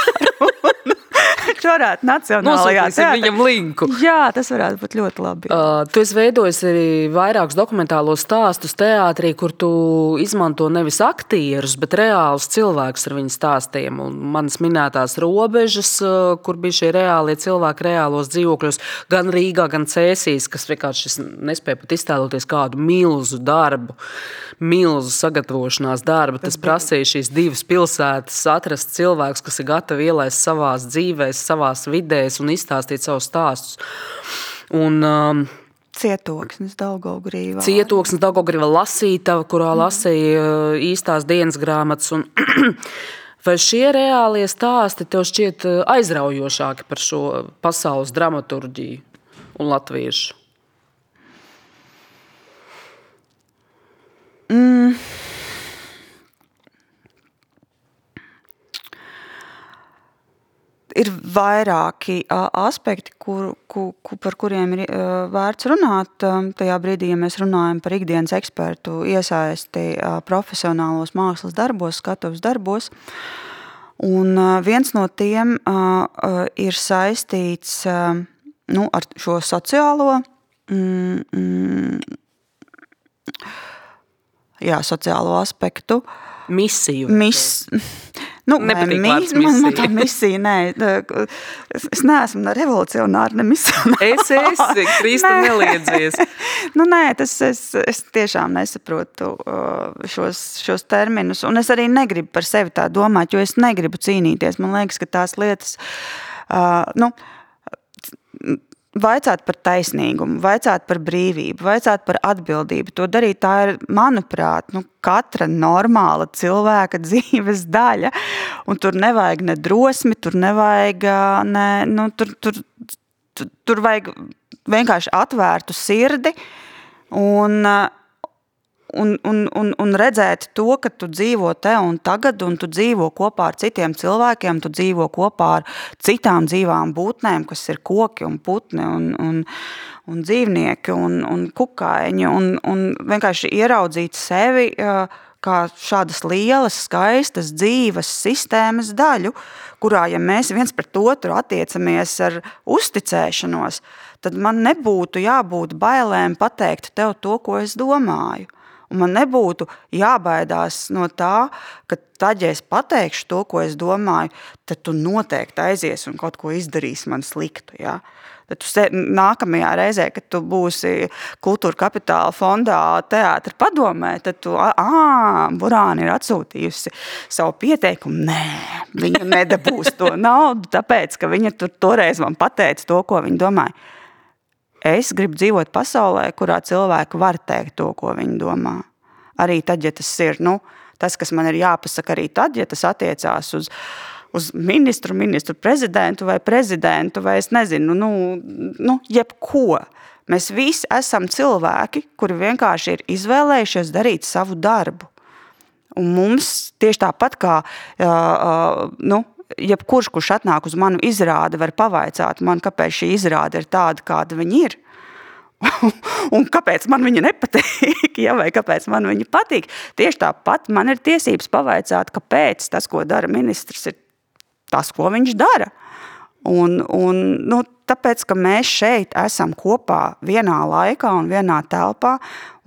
Viņš varētu nacionālajā teātrī. viņam linku. Jā, tas varētu būt ļoti labi. Uh, tu esi veidojis arī vairākus dokumentālos stāstus teātrī, kur tu izmanto nevis aktierus, bet reālus cilvēkus ar viņu stāstiem. Un manas minētās robežas, uh, kur bija šie reālie cilvēki reālos dzīvokļos, gan Rīgā, gan Cēsīs, kas vienkārši nespēja pat iztēloties kādu milzu darbu, milzu sagatavošanās darbu. Tas prasīja šīs divas pilsētas, atrast cilvēkus, kas ir gatavi ielaist savās dzīvēs, savās vidēs un izstāstīt savus stāstus. Un, um, Cietoksnis Daugaugrīvā. Cietoksnis Daugaugrīvā lasītava, kurā mm. lasīja uh, īstās dienas grāmatas. Un, vai šie reālie stāsti tev šķiet uh, aizraujošāki par šo pasaules dramaturģiju un latviešu? Mm. Ir vairāki aspekti, kur, kur, par kuriem ir vērts runāt. Tajā brīdī, ja mēs runājam par ikdienas ekspertu iesaisti profesionālos mākslas darbos, skatuves darbos. Un viens no tiem ir saistīts nu, ar šo sociālo, mm, mm, jā, sociālo aspektu. Misiju. Mis, Nu, mis, man, man tā misija, nē, es, es neesmu ne revolucionāri, ne misionāri. Es esi, Kristu neliedzies. nu, nē, tas es, es tiešām nesaprotu šos, šos terminus, un es arī negribu par sevi tā domāt, jo es negribu cīnīties. Man liekas, ka tās lietas, uh, nu, Vaicāt par taisnīgumu, vaicāt par brīvību, vaicāt par atbildību. To darīt, tā ir, manuprāt, nu, katra normāla cilvēka dzīves daļa. Un tur nevajag ne drosmi, tur nevajag ne, nu, tur, tur, tur, tur vajag vienkārši atvērtu sirdi un, un, un, un, un redzēt to, ka tu dzīvo te un tagad, un tu dzīvo kopā ar citiem cilvēkiem, tu dzīvo kopā ar citām dzīvām būtnēm, kas ir koki un putni un, un, un dzīvnieki un, un kukaiņi, un, un vienkārši ieraudzīt sevi kā šādas lielas, skaistas, dzīves sistēmas daļu, kurā, ja mēs viens pret otru attiecamies ar uzticēšanos, tad man nebūtu jābūt bailēm pateikt tev to, ko es domāju. Un man nebūtu jābaidās no tā, ka tad, ja es pateikšu to, ko es domāju, tad tu noteikti aizies un kaut ko izdarīsi man sliktu. Ja? Tad tu se, nākamajā reizē, kad tu būsi kultūra kapitāla fondā teātra padomē, tad tu, ā, Burāni ir atsūtījusi savu pieteikumu. Nē, viņa nedabūs to naudu, tāpēc, ka viņa tur toreiz man pateica to, ko viņa domāja. Es gribu dzīvot pasaulē, kurā cilvēki var teikt to, ko viņi domā. Arī tad, ja tas ir nu, tas, kas man ir jāpasaka, arī tad, ja tas attiecās uz, uz ministru, ministru prezidentu vai prezidentu, vai es nezinu, nu, nu, jebko. Mēs visi esam cilvēki, kuri vienkārši ir izvēlējušies darīt savu darbu. Un mums tieši tāpat kā uh, uh, nu, jebkurš, kurš atnāk uz manu izrādi, var pavaicāt man, kāpēc šī izrāde ir tāda, kāda viņa ir. un kāpēc man viņa nepatīk, ja, vai kāpēc man viņa patīk. Tieši tāpat man ir tiesības pavaicāt, kāpēc tas, ko dara ministrs, ir tas, ko viņš dara. Un, un, nu, tāpēc, ka mēs šeit esam kopā vienā laikā un vienā telpā,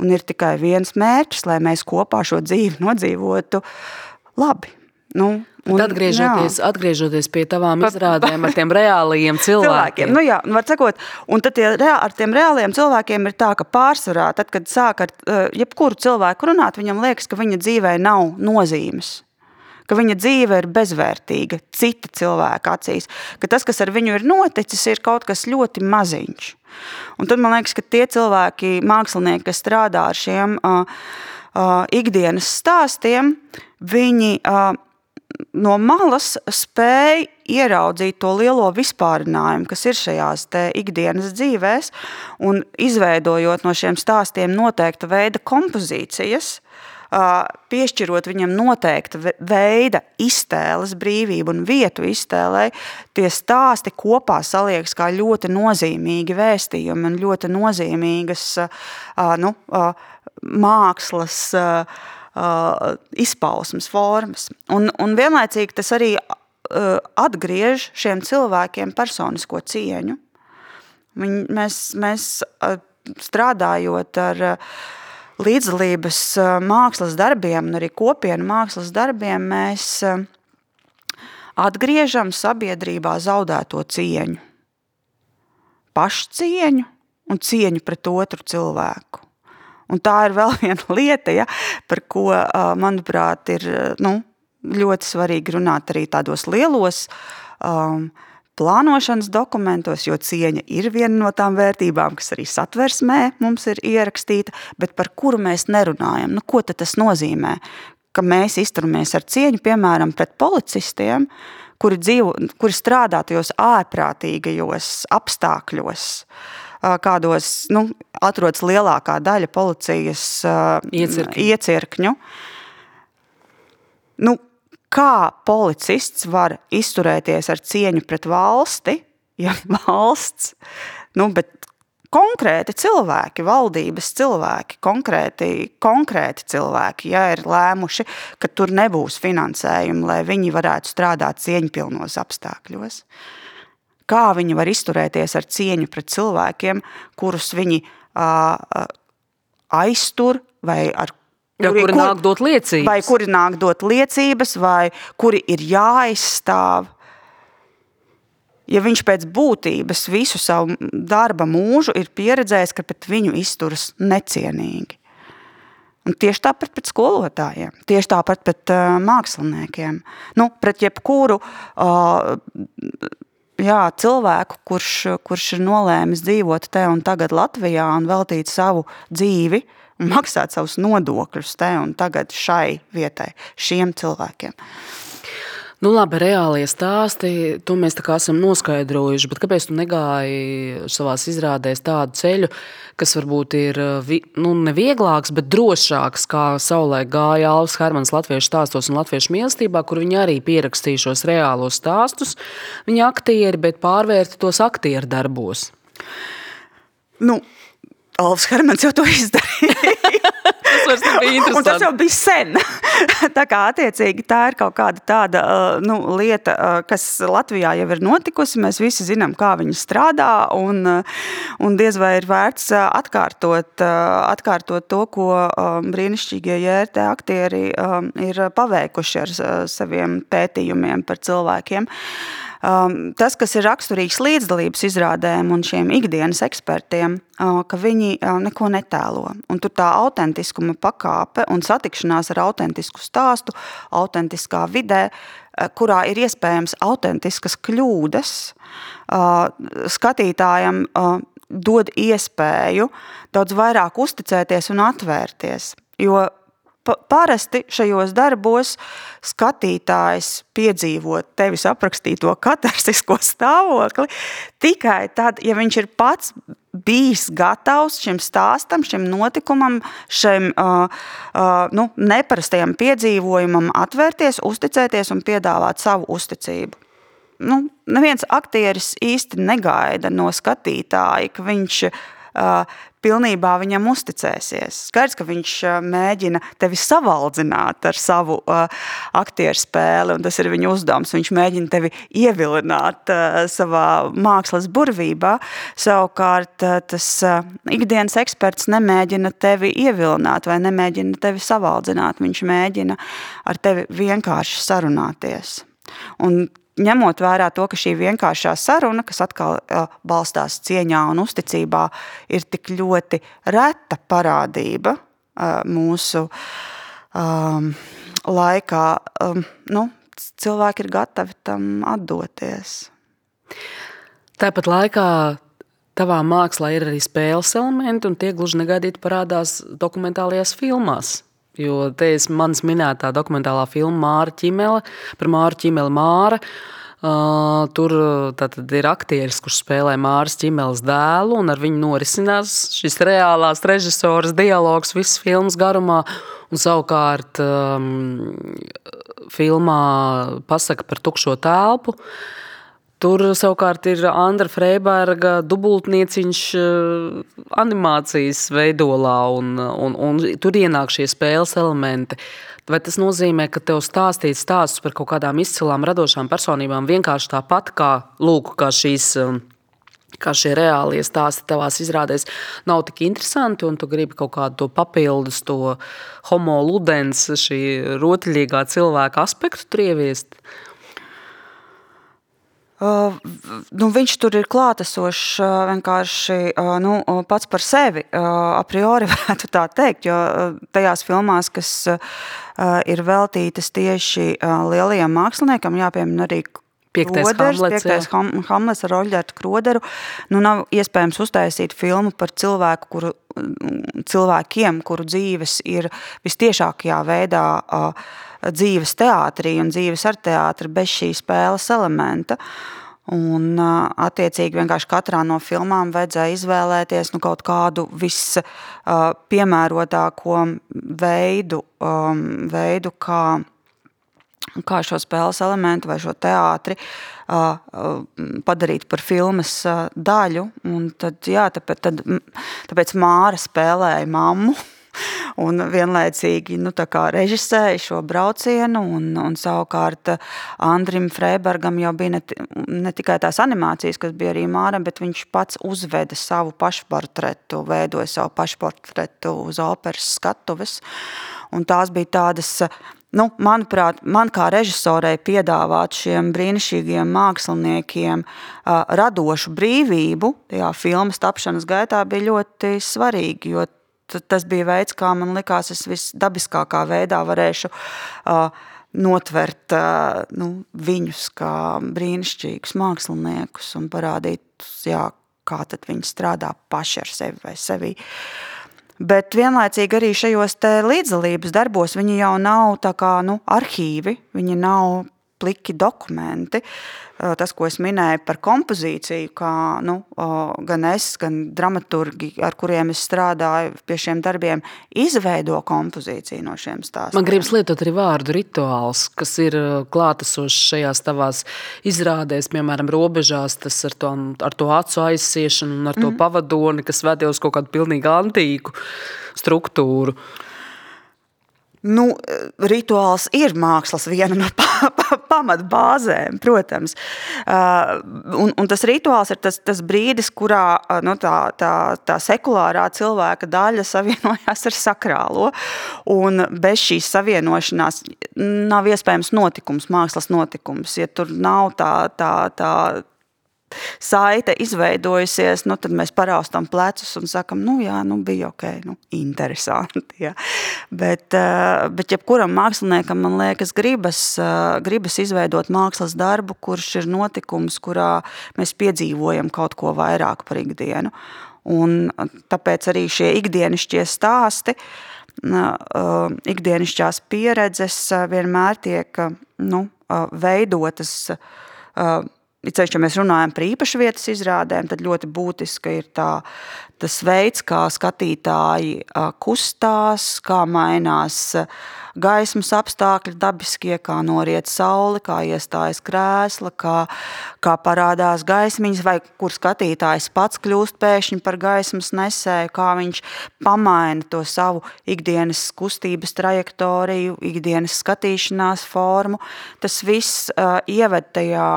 un ir tikai viens mērķis, lai mēs kopā šo dzīvi nodzīvotu labi. Nu, Un, atgriežoties, jā. atgriežoties pie tavām izrādēm ar tiem reālajiem cilvēkiem. cilvēkiem. Nu jā, var sakot, un tad tie, ar tiem reālajiem cilvēkiem ir tā, ka pārsvarā, tad, kad sāk ar uh, jebkuru cilvēku runāt, viņam liekas, ka viņa dzīvē nav nozīmes. Ka viņa dzīve ir bezvērtīga, cita cilvēka acīs. Ka tas, kas ar viņu ir noticis, ir kaut kas ļoti maziņš. Un tad man liekas, ka tie cilvēki, mākslinieki, kas strādā ar šiem uh, uh, ikdienas stāstiem, viņi uh, no malas spēj ieraudzīt to lielo vispārinājumu, kas ir šajās ikdienas dzīvēs, un izveidojot no šiem stāstiem noteikta veida kompozīcijas, piešķirot viņam noteikta veida iztēles brīvību un vietu iztēlē, tie stāsti kopā saliekas kā ļoti nozīmīgi vēstījumi un ļoti nozīmīgas nu, mākslas uh, izpausmes formas. Un, un vienlaicīgi tas arī uh, atgriež šiem cilvēkiem personisko cieņu. Viņ, mēs, mēs uh, strādājot ar līdzdalības mākslas darbiem un arī kopienu mākslas darbiem, mēs atgriežam sabiedrībā zaudēto cieņu. Pašcieņu un cieņu pret otru cilvēku. Un tā ir vēl viena lieta, ja, par ko, manuprāt, ir nu, ļoti svarīgi runāt arī tādos lielos um, plānošanas dokumentos, jo cieņa ir viena no tām vērtībām, kas arī satversmē mums ir ierakstīta, bet par kuru mēs nerunājam. Nu, ko tas nozīmē? Ka mēs izturamies ar cieņu, piemēram, pret policistiem, kuri, dzīvo, kuri strādā tajos ārprātīgajos apstākļos. Uh, kādos nu, atrodas lielākā daļa policijas Iecirkņu. iecirkņu. Nu, kā policists var izturēties ar cieņu pret valsti, ja valsts, nu, bet konkrēti cilvēki, valdības cilvēki, konkrēti, konkrēti cilvēki, ja ir lēmuši, ka tur nebūs finansējuma, lai viņi varētu strādāt cieņpilnos apstākļos. Uh, kā viņi var izturēties ar cieņu pret cilvēkiem, kurus viņi uh, aiztur vai ar Ja, kuri, kuri nāk dot liecības. Vai kuri nāk dot liecības, vai kuri ir jāizstāv. Ja viņš pēc būtības visu savu darba mūžu ir pieredzējis, ka pret viņu izturas necienīgi. Un tieši tāpat pret skolotājiem, tieši tāpat pret uh, māksliniekiem. Nu, pret jebkuru uh, jā, cilvēku, kurš, kurš ir nolēmis dzīvot te un tagad Latvijā un veltīt savu dzīvi un maksāt savus nodokļus te un tagad šai vietai, šiem cilvēkiem. Nu, labi, reālie stāsti, to mēs esam noskaidrojuši. Bet kāpēc tu negāji savā izrādēs tādu ceļu, kas varbūt ir nu, nevieglāks, bet drošāks, kā savulaik gāja Alvis Hermans Latviešu stāstos un Latviešu mīlestībā, kur viņi arī pierakstīja šos reālos stāstus. Viņi aktieri, bet pārvērti tos aktieru darbos. Nu, Alvis Hermans jau to izdarīja. tas bija interesanti. Un tas jau bija sen. tā kā attiecīgi tā ir kaut kāda tāda nu, lieta, kas Latvijā jau ir notikusi. Mēs visi zinām, kā viņi strādā, un, un diez vai ir vērts atkārtot, atkārtot to, ko brīnišķīgie jērte aktieri ir paveikuši ar saviem pētījumiem par cilvēkiem. Um, tas, kas ir raksturīgs līdzdalības izrādēm un šiem ikdienas ekspertiem, uh, ka viņi uh, neko netēlo. Un tur tā autentiskuma pakāpe un satikšanās ar autentisku stāstu, autentiskā vidē, uh, kurā ir iespējams autentiskas kļūdas, skatītājam dod iespēju daudz vairāk uzticēties un atvērties. Jo Parasti šajos darbos skatītājs piedzīvo tevis aprakstīto katarsisko stāvokli tikai tad, ja viņš ir pats bijis gatavs šim stāstam, šim notikumam, šim uh, uh, nu, neparastajam piedzīvojumam atvērties, uzticēties un piedāvāt savu uzticību. Nu, neviens aktieris īsti negaida no skatītāja, ka viņš pilnībā viņam uzticēsies. Skaidrs, ka viņš mēģina tevi savaldzināt ar savu aktieru spēli, un tas ir viņa uzdevums. Viņš mēģina tevi ievilināt savā mākslas burvībā. Savukārt tas ikdienas eksperts nemēģina tevi ievilināt vai nemēģina tevi savaldzināt. Viņš mēģina ar tevi vienkārši sarunāties. Un ņemot vērā to, ka šī vienkāršā saruna, kas atkal balstās cieņā un uzticībā, ir tik ļoti reta parādība mūsu um, laikā, um, nu, cilvēki ir gatavi tam atdoties. Tāpat laikā tavā mākslā ir arī spēles elementi, un tie gluži negaidīti parādās dokumentālajās filmās. Jo te ir manas minētā dokumentālā filma Māra Čimele par Māru Čimeli Māra. Uh, tur tātad, ir aktieris, kurš spēlē Māras ķīmeles dēlu, un ar viņu norisinās šis reālās režisoras dialogs visas filmas garumā. Un savukārt um, filmā pasaka par tukšo telpu. Uh, Tur savukārt ir Andra Freiberga dubultnieciņš eh, animācijas veidolā, un, un, un tur ienāk šie spēles elementi. Vai tas nozīmē, ka tev stāstīt stāstus par kaut kādām izcilām radošām personībām vienkārši tāpat kā, lūk, kā šīs eh, kā šie reālie stāsti tavās izrādēs nav tik interesanti, un tu gribi kaut kādu to papildus, to homo ludens, šī rotaļīgā cilvēka aspektu tur ieviest? Uh, nu, viņš tur ir klātesošs vienkārši nu, pats par sevi. A priori varētu tā teikt, jo tajās filmās, kas ir veltītas tieši lielajiem māksliniekam, jāpiemina arī Piektais Kroders, Hamlets, piektais ham, Hamlets ar Oļģertu Kroderu. Nu, nav iespējams uztaisīt filmu par cilvēku, kuru, cilvēkiem, kuru dzīves ir vistiešākajā veidā uh, dzīves teātrī un dzīves ar teātri bez šī spēles elementa. Un, attiecīgi, vienkārši katrā no filmām vajadzēja izvēlēties nu, kaut kādu vispiemērotāko veidu, veidu kā, kā šo spēles elementu vai šo teātri padarīt par filmas daļu. Un tad, jā, tāpēc, tad, tāpēc Māra spēlēja mammu un vienlaicīgi nu, režisēja šo braucienu. Un, un savukārt Andrim Freibergam jau bija ne, ne tikai tās animācijas, kas bija arī Māra, bet viņš pats uzveda savu pašportretu, veidoja savu pašportretu uz operas skatuves. Un tās bija tādas nu, manuprāt, man kā režisorei piedāvāt šiem brīnišķīgiem māksliniekiem uh, radošu brīvību tajā filmas tapšanas gaitā bija ļoti svarīgi, jo tas bija veids, kā man likās, es visdabiskākā veidā varēšu uh, notvert uh, nu, viņus kā brīnišķīgus māksliniekus un parādīt, jā, kā tad viņi strādā paši ar sevi vai sevi. Bet vienlaicīgi arī šajos līdzdalības darbos viņi jau nav kā, nu, arhīvi, viņi nav pliki dokumenti. Tas, ko es minēju par kompozīciju, kā nu, gan es, gan dramaturgi, ar kuriem es strādāju pie šiem darbiem, izveido kompozīciju no šiem stāstiem. Man gribas lietot arī vārdu rituāls, kas ir klātesošs šajās tavās izrādēs, piemēram, robežās, tas ar to, ar to acu aizsiešanu un ar to mm -hmm. pavadoni, kas ved uz kaut kādu pilnīgi antīku struktūru. Nu, rituāls ir mākslas viena no pamatbāzēm, protams. Uh, un, un tas rituāls ir tas, tas brīdis, kurā uh, nu, tā, tā, tā sekulārā cilvēka daļa savienojās ar sakrālo. Un bez šīs savienošanās nav iespējams notikums, mākslas notikums. Ja tur nav tā, tā, tā saite izveidojusies, nu, tad mēs paraustam plecus un sakam, nu jā, nu bija ok, nu, interesanti. Jā. Bet, eh, bet jebkuram māksliniekam, man liekas, gribas, eh, gribas izveidot mākslas darbu, kurš ir notikums, kurā mēs piedzīvojam kaut ko vairāk par ikdienu. Un tāpēc arī šie ikdienišķie stāsti, eh, ikdienišķās pieredzes vienmēr tiek nu, veidotas Ceļš, ja mēs runājam par īpašu vietas izrādēm, tad ļoti būtiska ir tā, tas veids, kā skatītāji kustās, kā mainās gaismas apstākļi dabiskie, kā noriet saule, kā iestājas krēsla, kā, kā parādās gaismiņas, vai kur skatītājs pats kļūst pēkšņi par gaismas nesēju, kā viņš pamaina to savu ikdienas kustības trajektoriju, ikdienas skatīšanās formu. Tas viss uh, ieved tajā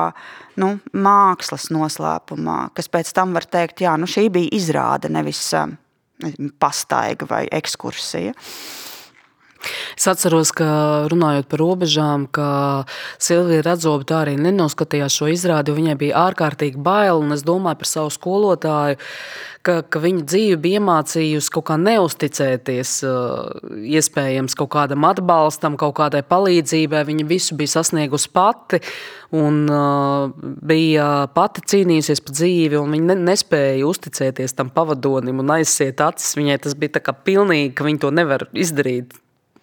nu, mākslas noslēpumā, kas pēc tam var teikt, jā, nu šī bija izrāde, nevis nezinu, pastaiga vai ekskursija. Es atceros, ka runājot par robežām, ka Silvija Radzoba tā arī nenoskatījās šo izrādi, jo viņai bija ārkārtīgi bail, un es domāju par savu skolotāju, ka, ka viņa dzīve bija iemācījusi kaut kā neusticēties iespējams kaut kādam atbalstam, kaut kādai palīdzībai. Viņa visu bija sasniegusi pati un bija pati cīnījusies par dzīvi, un viņa nespēja uzticēties tam pavadonim un aizsiet acis. Viņai tas bija tā kā pilnīgi, ka viņa to nevar izdarīt.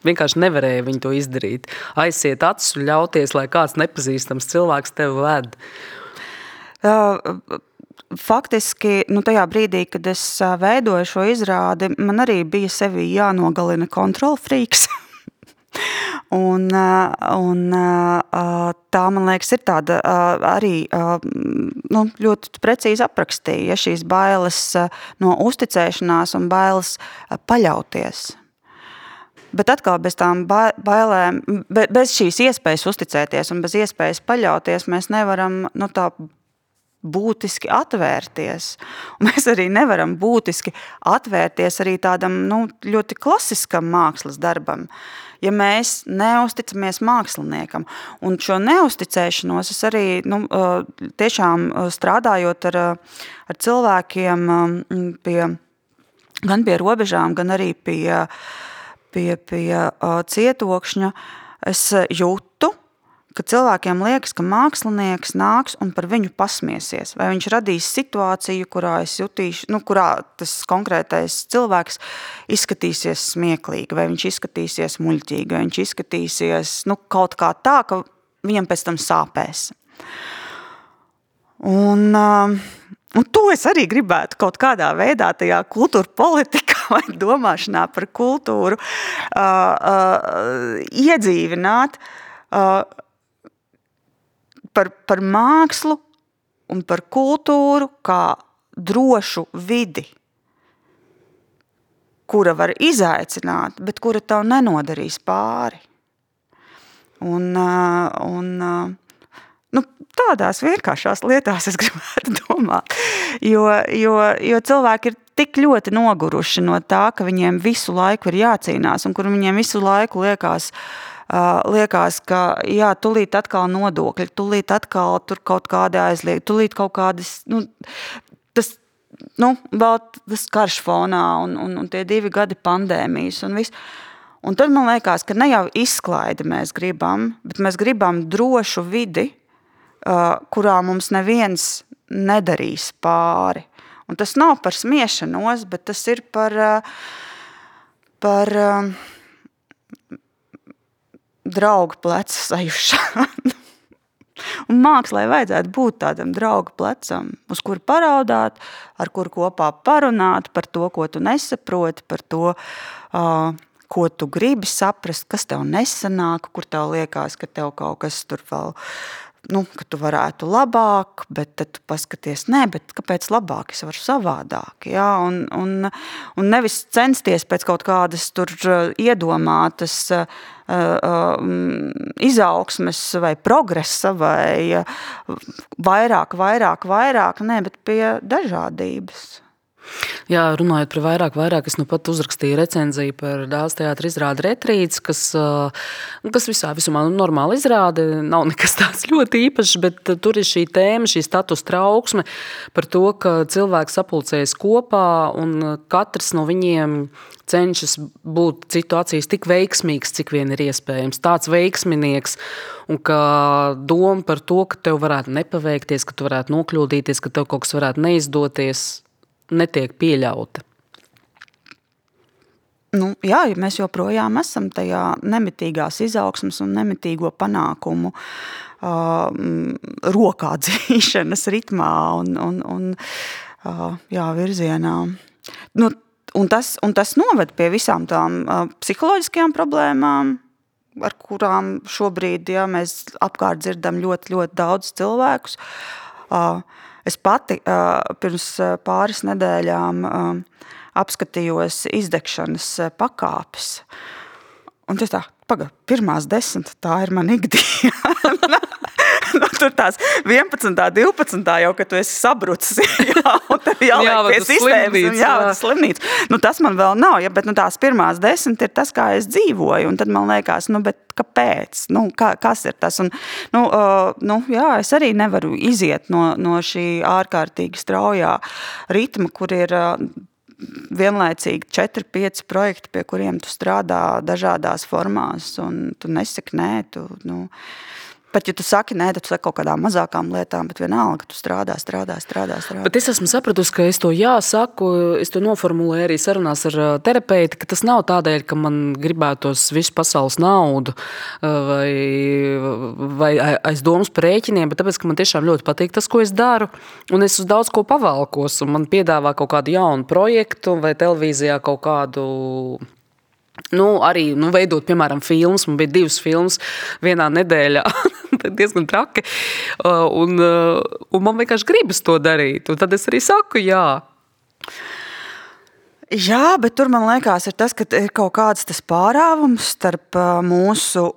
Vienkārši nevarēja viņu to izdarīt. Aiziet acis un ļauties, lai kāds nepazīstams cilvēks tevi ved. Uh, faktiski nu, tajā brīdī, kad es veidoju šo izrādi, man arī bija sevi jānogalina kontrolfrīks. un, un tā, man liekas, ir tāda arī nu, ļoti precīzi aprakstīja ja, šīs bailes no uzticēšanās un bailes paļauties. Bet atkal bez tām bailēm, bez šīs iespējas uzticēties un bez iespējas paļauties, mēs nevaram nu, tā būtiski atvērties. Un mēs arī nevaram būtiski atvērties arī tādam nu, ļoti klasiskam mākslas darbam, ja mēs neusticamies māksliniekam. Un šo neusticēšanos es arī nu, tiešām strādājot ar, ar cilvēkiem pie, gan pie robežām, gan arī pie, pie, pie cietokšņa, es jūtu, ka cilvēkiem liekas, ka mākslinieks nāks un par viņu pasmiesies. Vai viņš radīs situāciju, kurā, jutīšu, nu, kurā tas konkrētais cilvēks izskatīsies smieklīgi, vai viņš izskatīsies muļķīgi, vai viņš izskatīsies nu, kaut kā tā, ka viņam pēc tam sāpēs. Un, un to es arī gribētu kaut kādā veidā tajā kultūra politikā vai domāšanā par kultūru uh, uh, iedzīvināt, uh, par, par mākslu un par kultūru kā drošu vidi. kura var izaicināt, bet kura tev nenodarīs pāri. Un, un, nu, tādās vienkāršās lietās es gribētu domāt. Jo, jo, jo cilvēki ir tik ļoti noguruši no tā, ka viņiem visu laiku ir jācīnās un kur viņiem visu laiku liekas, uh, liekas ka jā, tūlīt atkal nodokļi, tūlīt atkal tur kaut kādi aizliegti, tūlīt kaut kādas, nu, tas, nu, vēl tas karš fonā un, un, un tie divi gadi pandēmijas un viss. Un tad man liekas, ka ne jau izklaidi mēs gribam, bet mēs gribam drošu vidi, kurā mums neviens nedarīs pāri. Un tas nav par smiešanos, bet tas ir par, par draugu pleca sajušanu. Un mākslā vajadzētu būt tādam draugu plecam, uz kuru paraudāt, ar kuru kopā parunāt par to, ko tu nesaproti, par to, uh, ko tu gribi saprast, kas tev nesanāk, kur tev liekas, ka tev kaut kas tur vēl nu, ka tu varētu labāk, bet tad tu paskaties, nē, bet kāpēc labāk, es varu savādāk, jā, un, un, un nevis censties pēc kaut kādas tur uh, iedomātas uh, uh, izaugsmes vai progresa vai vairāk, vairāk, vairāk, nē, bet pie dažādības. Jā, runājot par vairāk, vairāk, es nu pat uzrakstīju recenziju par dāmas teātris izrādi retrīts, kas, kas visā visumā nu, normāli izrāde, nav nekas tāds ļoti īpašs, bet tur ir šī tēma, šī status trauksme par to, ka cilvēki sapulcējas kopā un katrs no viņiem cenšas būt citu acīs tik veiksmīgs, cik vien ir iespējams. Tāds veiksminieks, un ka doma par to, ka tev varētu nepaveikties, ka tu varētu nokļūdīties, ka tev kaut kas varētu neizdoties, netiek pieļauta. Nu, jā, mēs joprojām esam tajā nemitīgās izaugsmas un nemitīgo panākumu uh, rokā dzīšanas ritmā un, un, un uh, jā, virzienā. Nu, un, tas, un tas noved pie visām tām uh, psiholoģiskajām problēmām, ar kurām šobrīd jā, mēs apkārt dzirdam ļoti, ļoti daudz cilvēkus. Uh, Es pati pirms pāris nedēļām apskatījos izdegšanas pakāpes. Un tas tā, pagaidi, pirmās desmit, tā ir mana ikdiena. tur tās 11, 12, jau kad tu esi sabrucis, jā, un tev jāliek pie sistēmas, un jāvada slimnīca. Nu, tas man vēl nav, ja, bet nu, tās pirmās desmit ir tas, kā es dzīvoju, un tad man liekas, nu, bet kāpēc? Nu, kā, kas ir tas? Un, nu, uh, nu, jā, es arī nevaru iziet no, no šī ārkārtīgi straujā ritma, kur ir uh, vienlaicīgi 4, 5 projekti, pie kuriem tu strādā dažādās formās, un tu nesaki nē, tu, nu, Pat ja tu saki, nē, tad tu saki kaut kādām mazākām lietām, bet vienalga, tu strādā, strādā, strādā. strādā. Bet es esmu sapratusi, ka es to jāsaku, es to noformulēju arī sarunās ar terapeitu, ka tas nav tādēļ, ka man gribētos visu pasaules naudu vai, vai aiz domas par rēķiniem, bet tāpēc, ka man tiešām ļoti patīk tas, ko es daru, un es uz daudz ko pavalkos, un man piedāvā kaut kādu jaunu projektu vai televīzijā kaut kādu Nu, arī nu, veidot, piemēram, filmas. Man bija divas filmas vienā nedēļā. diezgan traki. Uh, un, uh, un man vienkārši gribas to darīt. Un tad es arī saku, jā. Jā, bet tur man liekas, ir tas, ka ir kaut kāds tas pārāvums starp uh, mūsu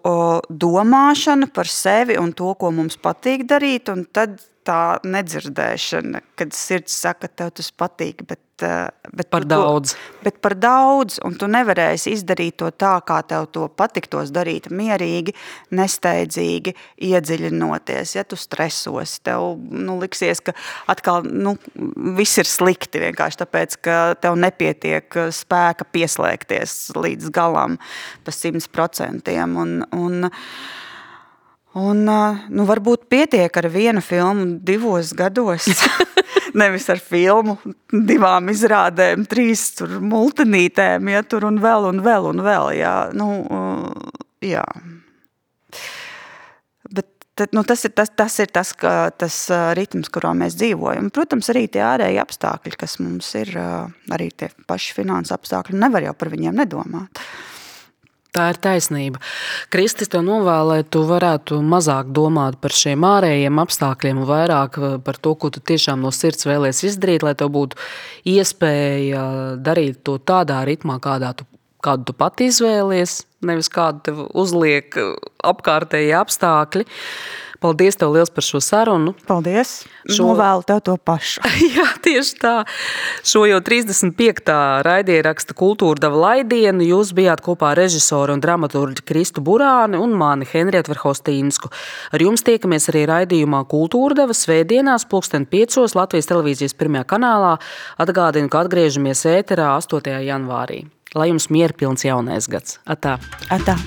domāšanu par sevi un to, ko mums patīk darīt. Tad tā nedzirdēšana, kad sirds saka, tev tas patīk, bet, eh, bet par daudz. To, bet par daudz, un tu nevarēsi izdarīt to tā, kā tev to patiktos darīt mierīgi, nesteidzīgi, iedziļinoties. Ja tu stresos, tev nu, liksies, ka atkal nu, viss ir slikti vienkārši tāpēc, ka tev nepietiek spēka pieslēgties līdz galam pa simts procentiem. Un, un, Un, nu, varbūt pietiek ar vienu filmu divos gados. Nevis ar filmu, divām izrādēm, trīs multinītēm, ja tur un vēl, un vēl, un vēl. Jā. Nu, jā. Bet tad, nu, tas ir tas, tas, ir tas, ka, tas ritms, kurā mēs dzīvojam. Protams, arī tie ārēji apstākļi, kas mums ir, arī tie paši finanses apstākļi, nevar jau par viņiem nedomāt. Tā ir taisnība. Kristis tev novēlē, tu varētu mazāk domāt par šiem ārējiem apstākļiem un vairāk eh, par to, ko tu tiešām no sirds vēlies izdarīt, lai tev būtu iespēja darīt to tādā ritmā, kādā tu, kādu tu pati izvēlies, nevis kādu tev uzliek apkārtējie apstākļi. Uh, Paldies tev liels par šo sarunu. Paldies. Šo... Novēlu tev to pašu. Jā, tieši tā. Šo jau 35. raidieraksta kultūra dava laidienu. Jūs bijāt kopā ar režisoru un dramaturģi Kristu Burāni un mani Henrietu Verhostīnsku. Ar jums tiekamies arī raidījumā Kultūra deva svētdienās pulksten 5. Latvijas televīzijas pirmajā kanālā. Atgādinu, ka atgriežamies ēterā 8. janvārī. Lai jums mierpilns jaunais gads. Atā. Atā.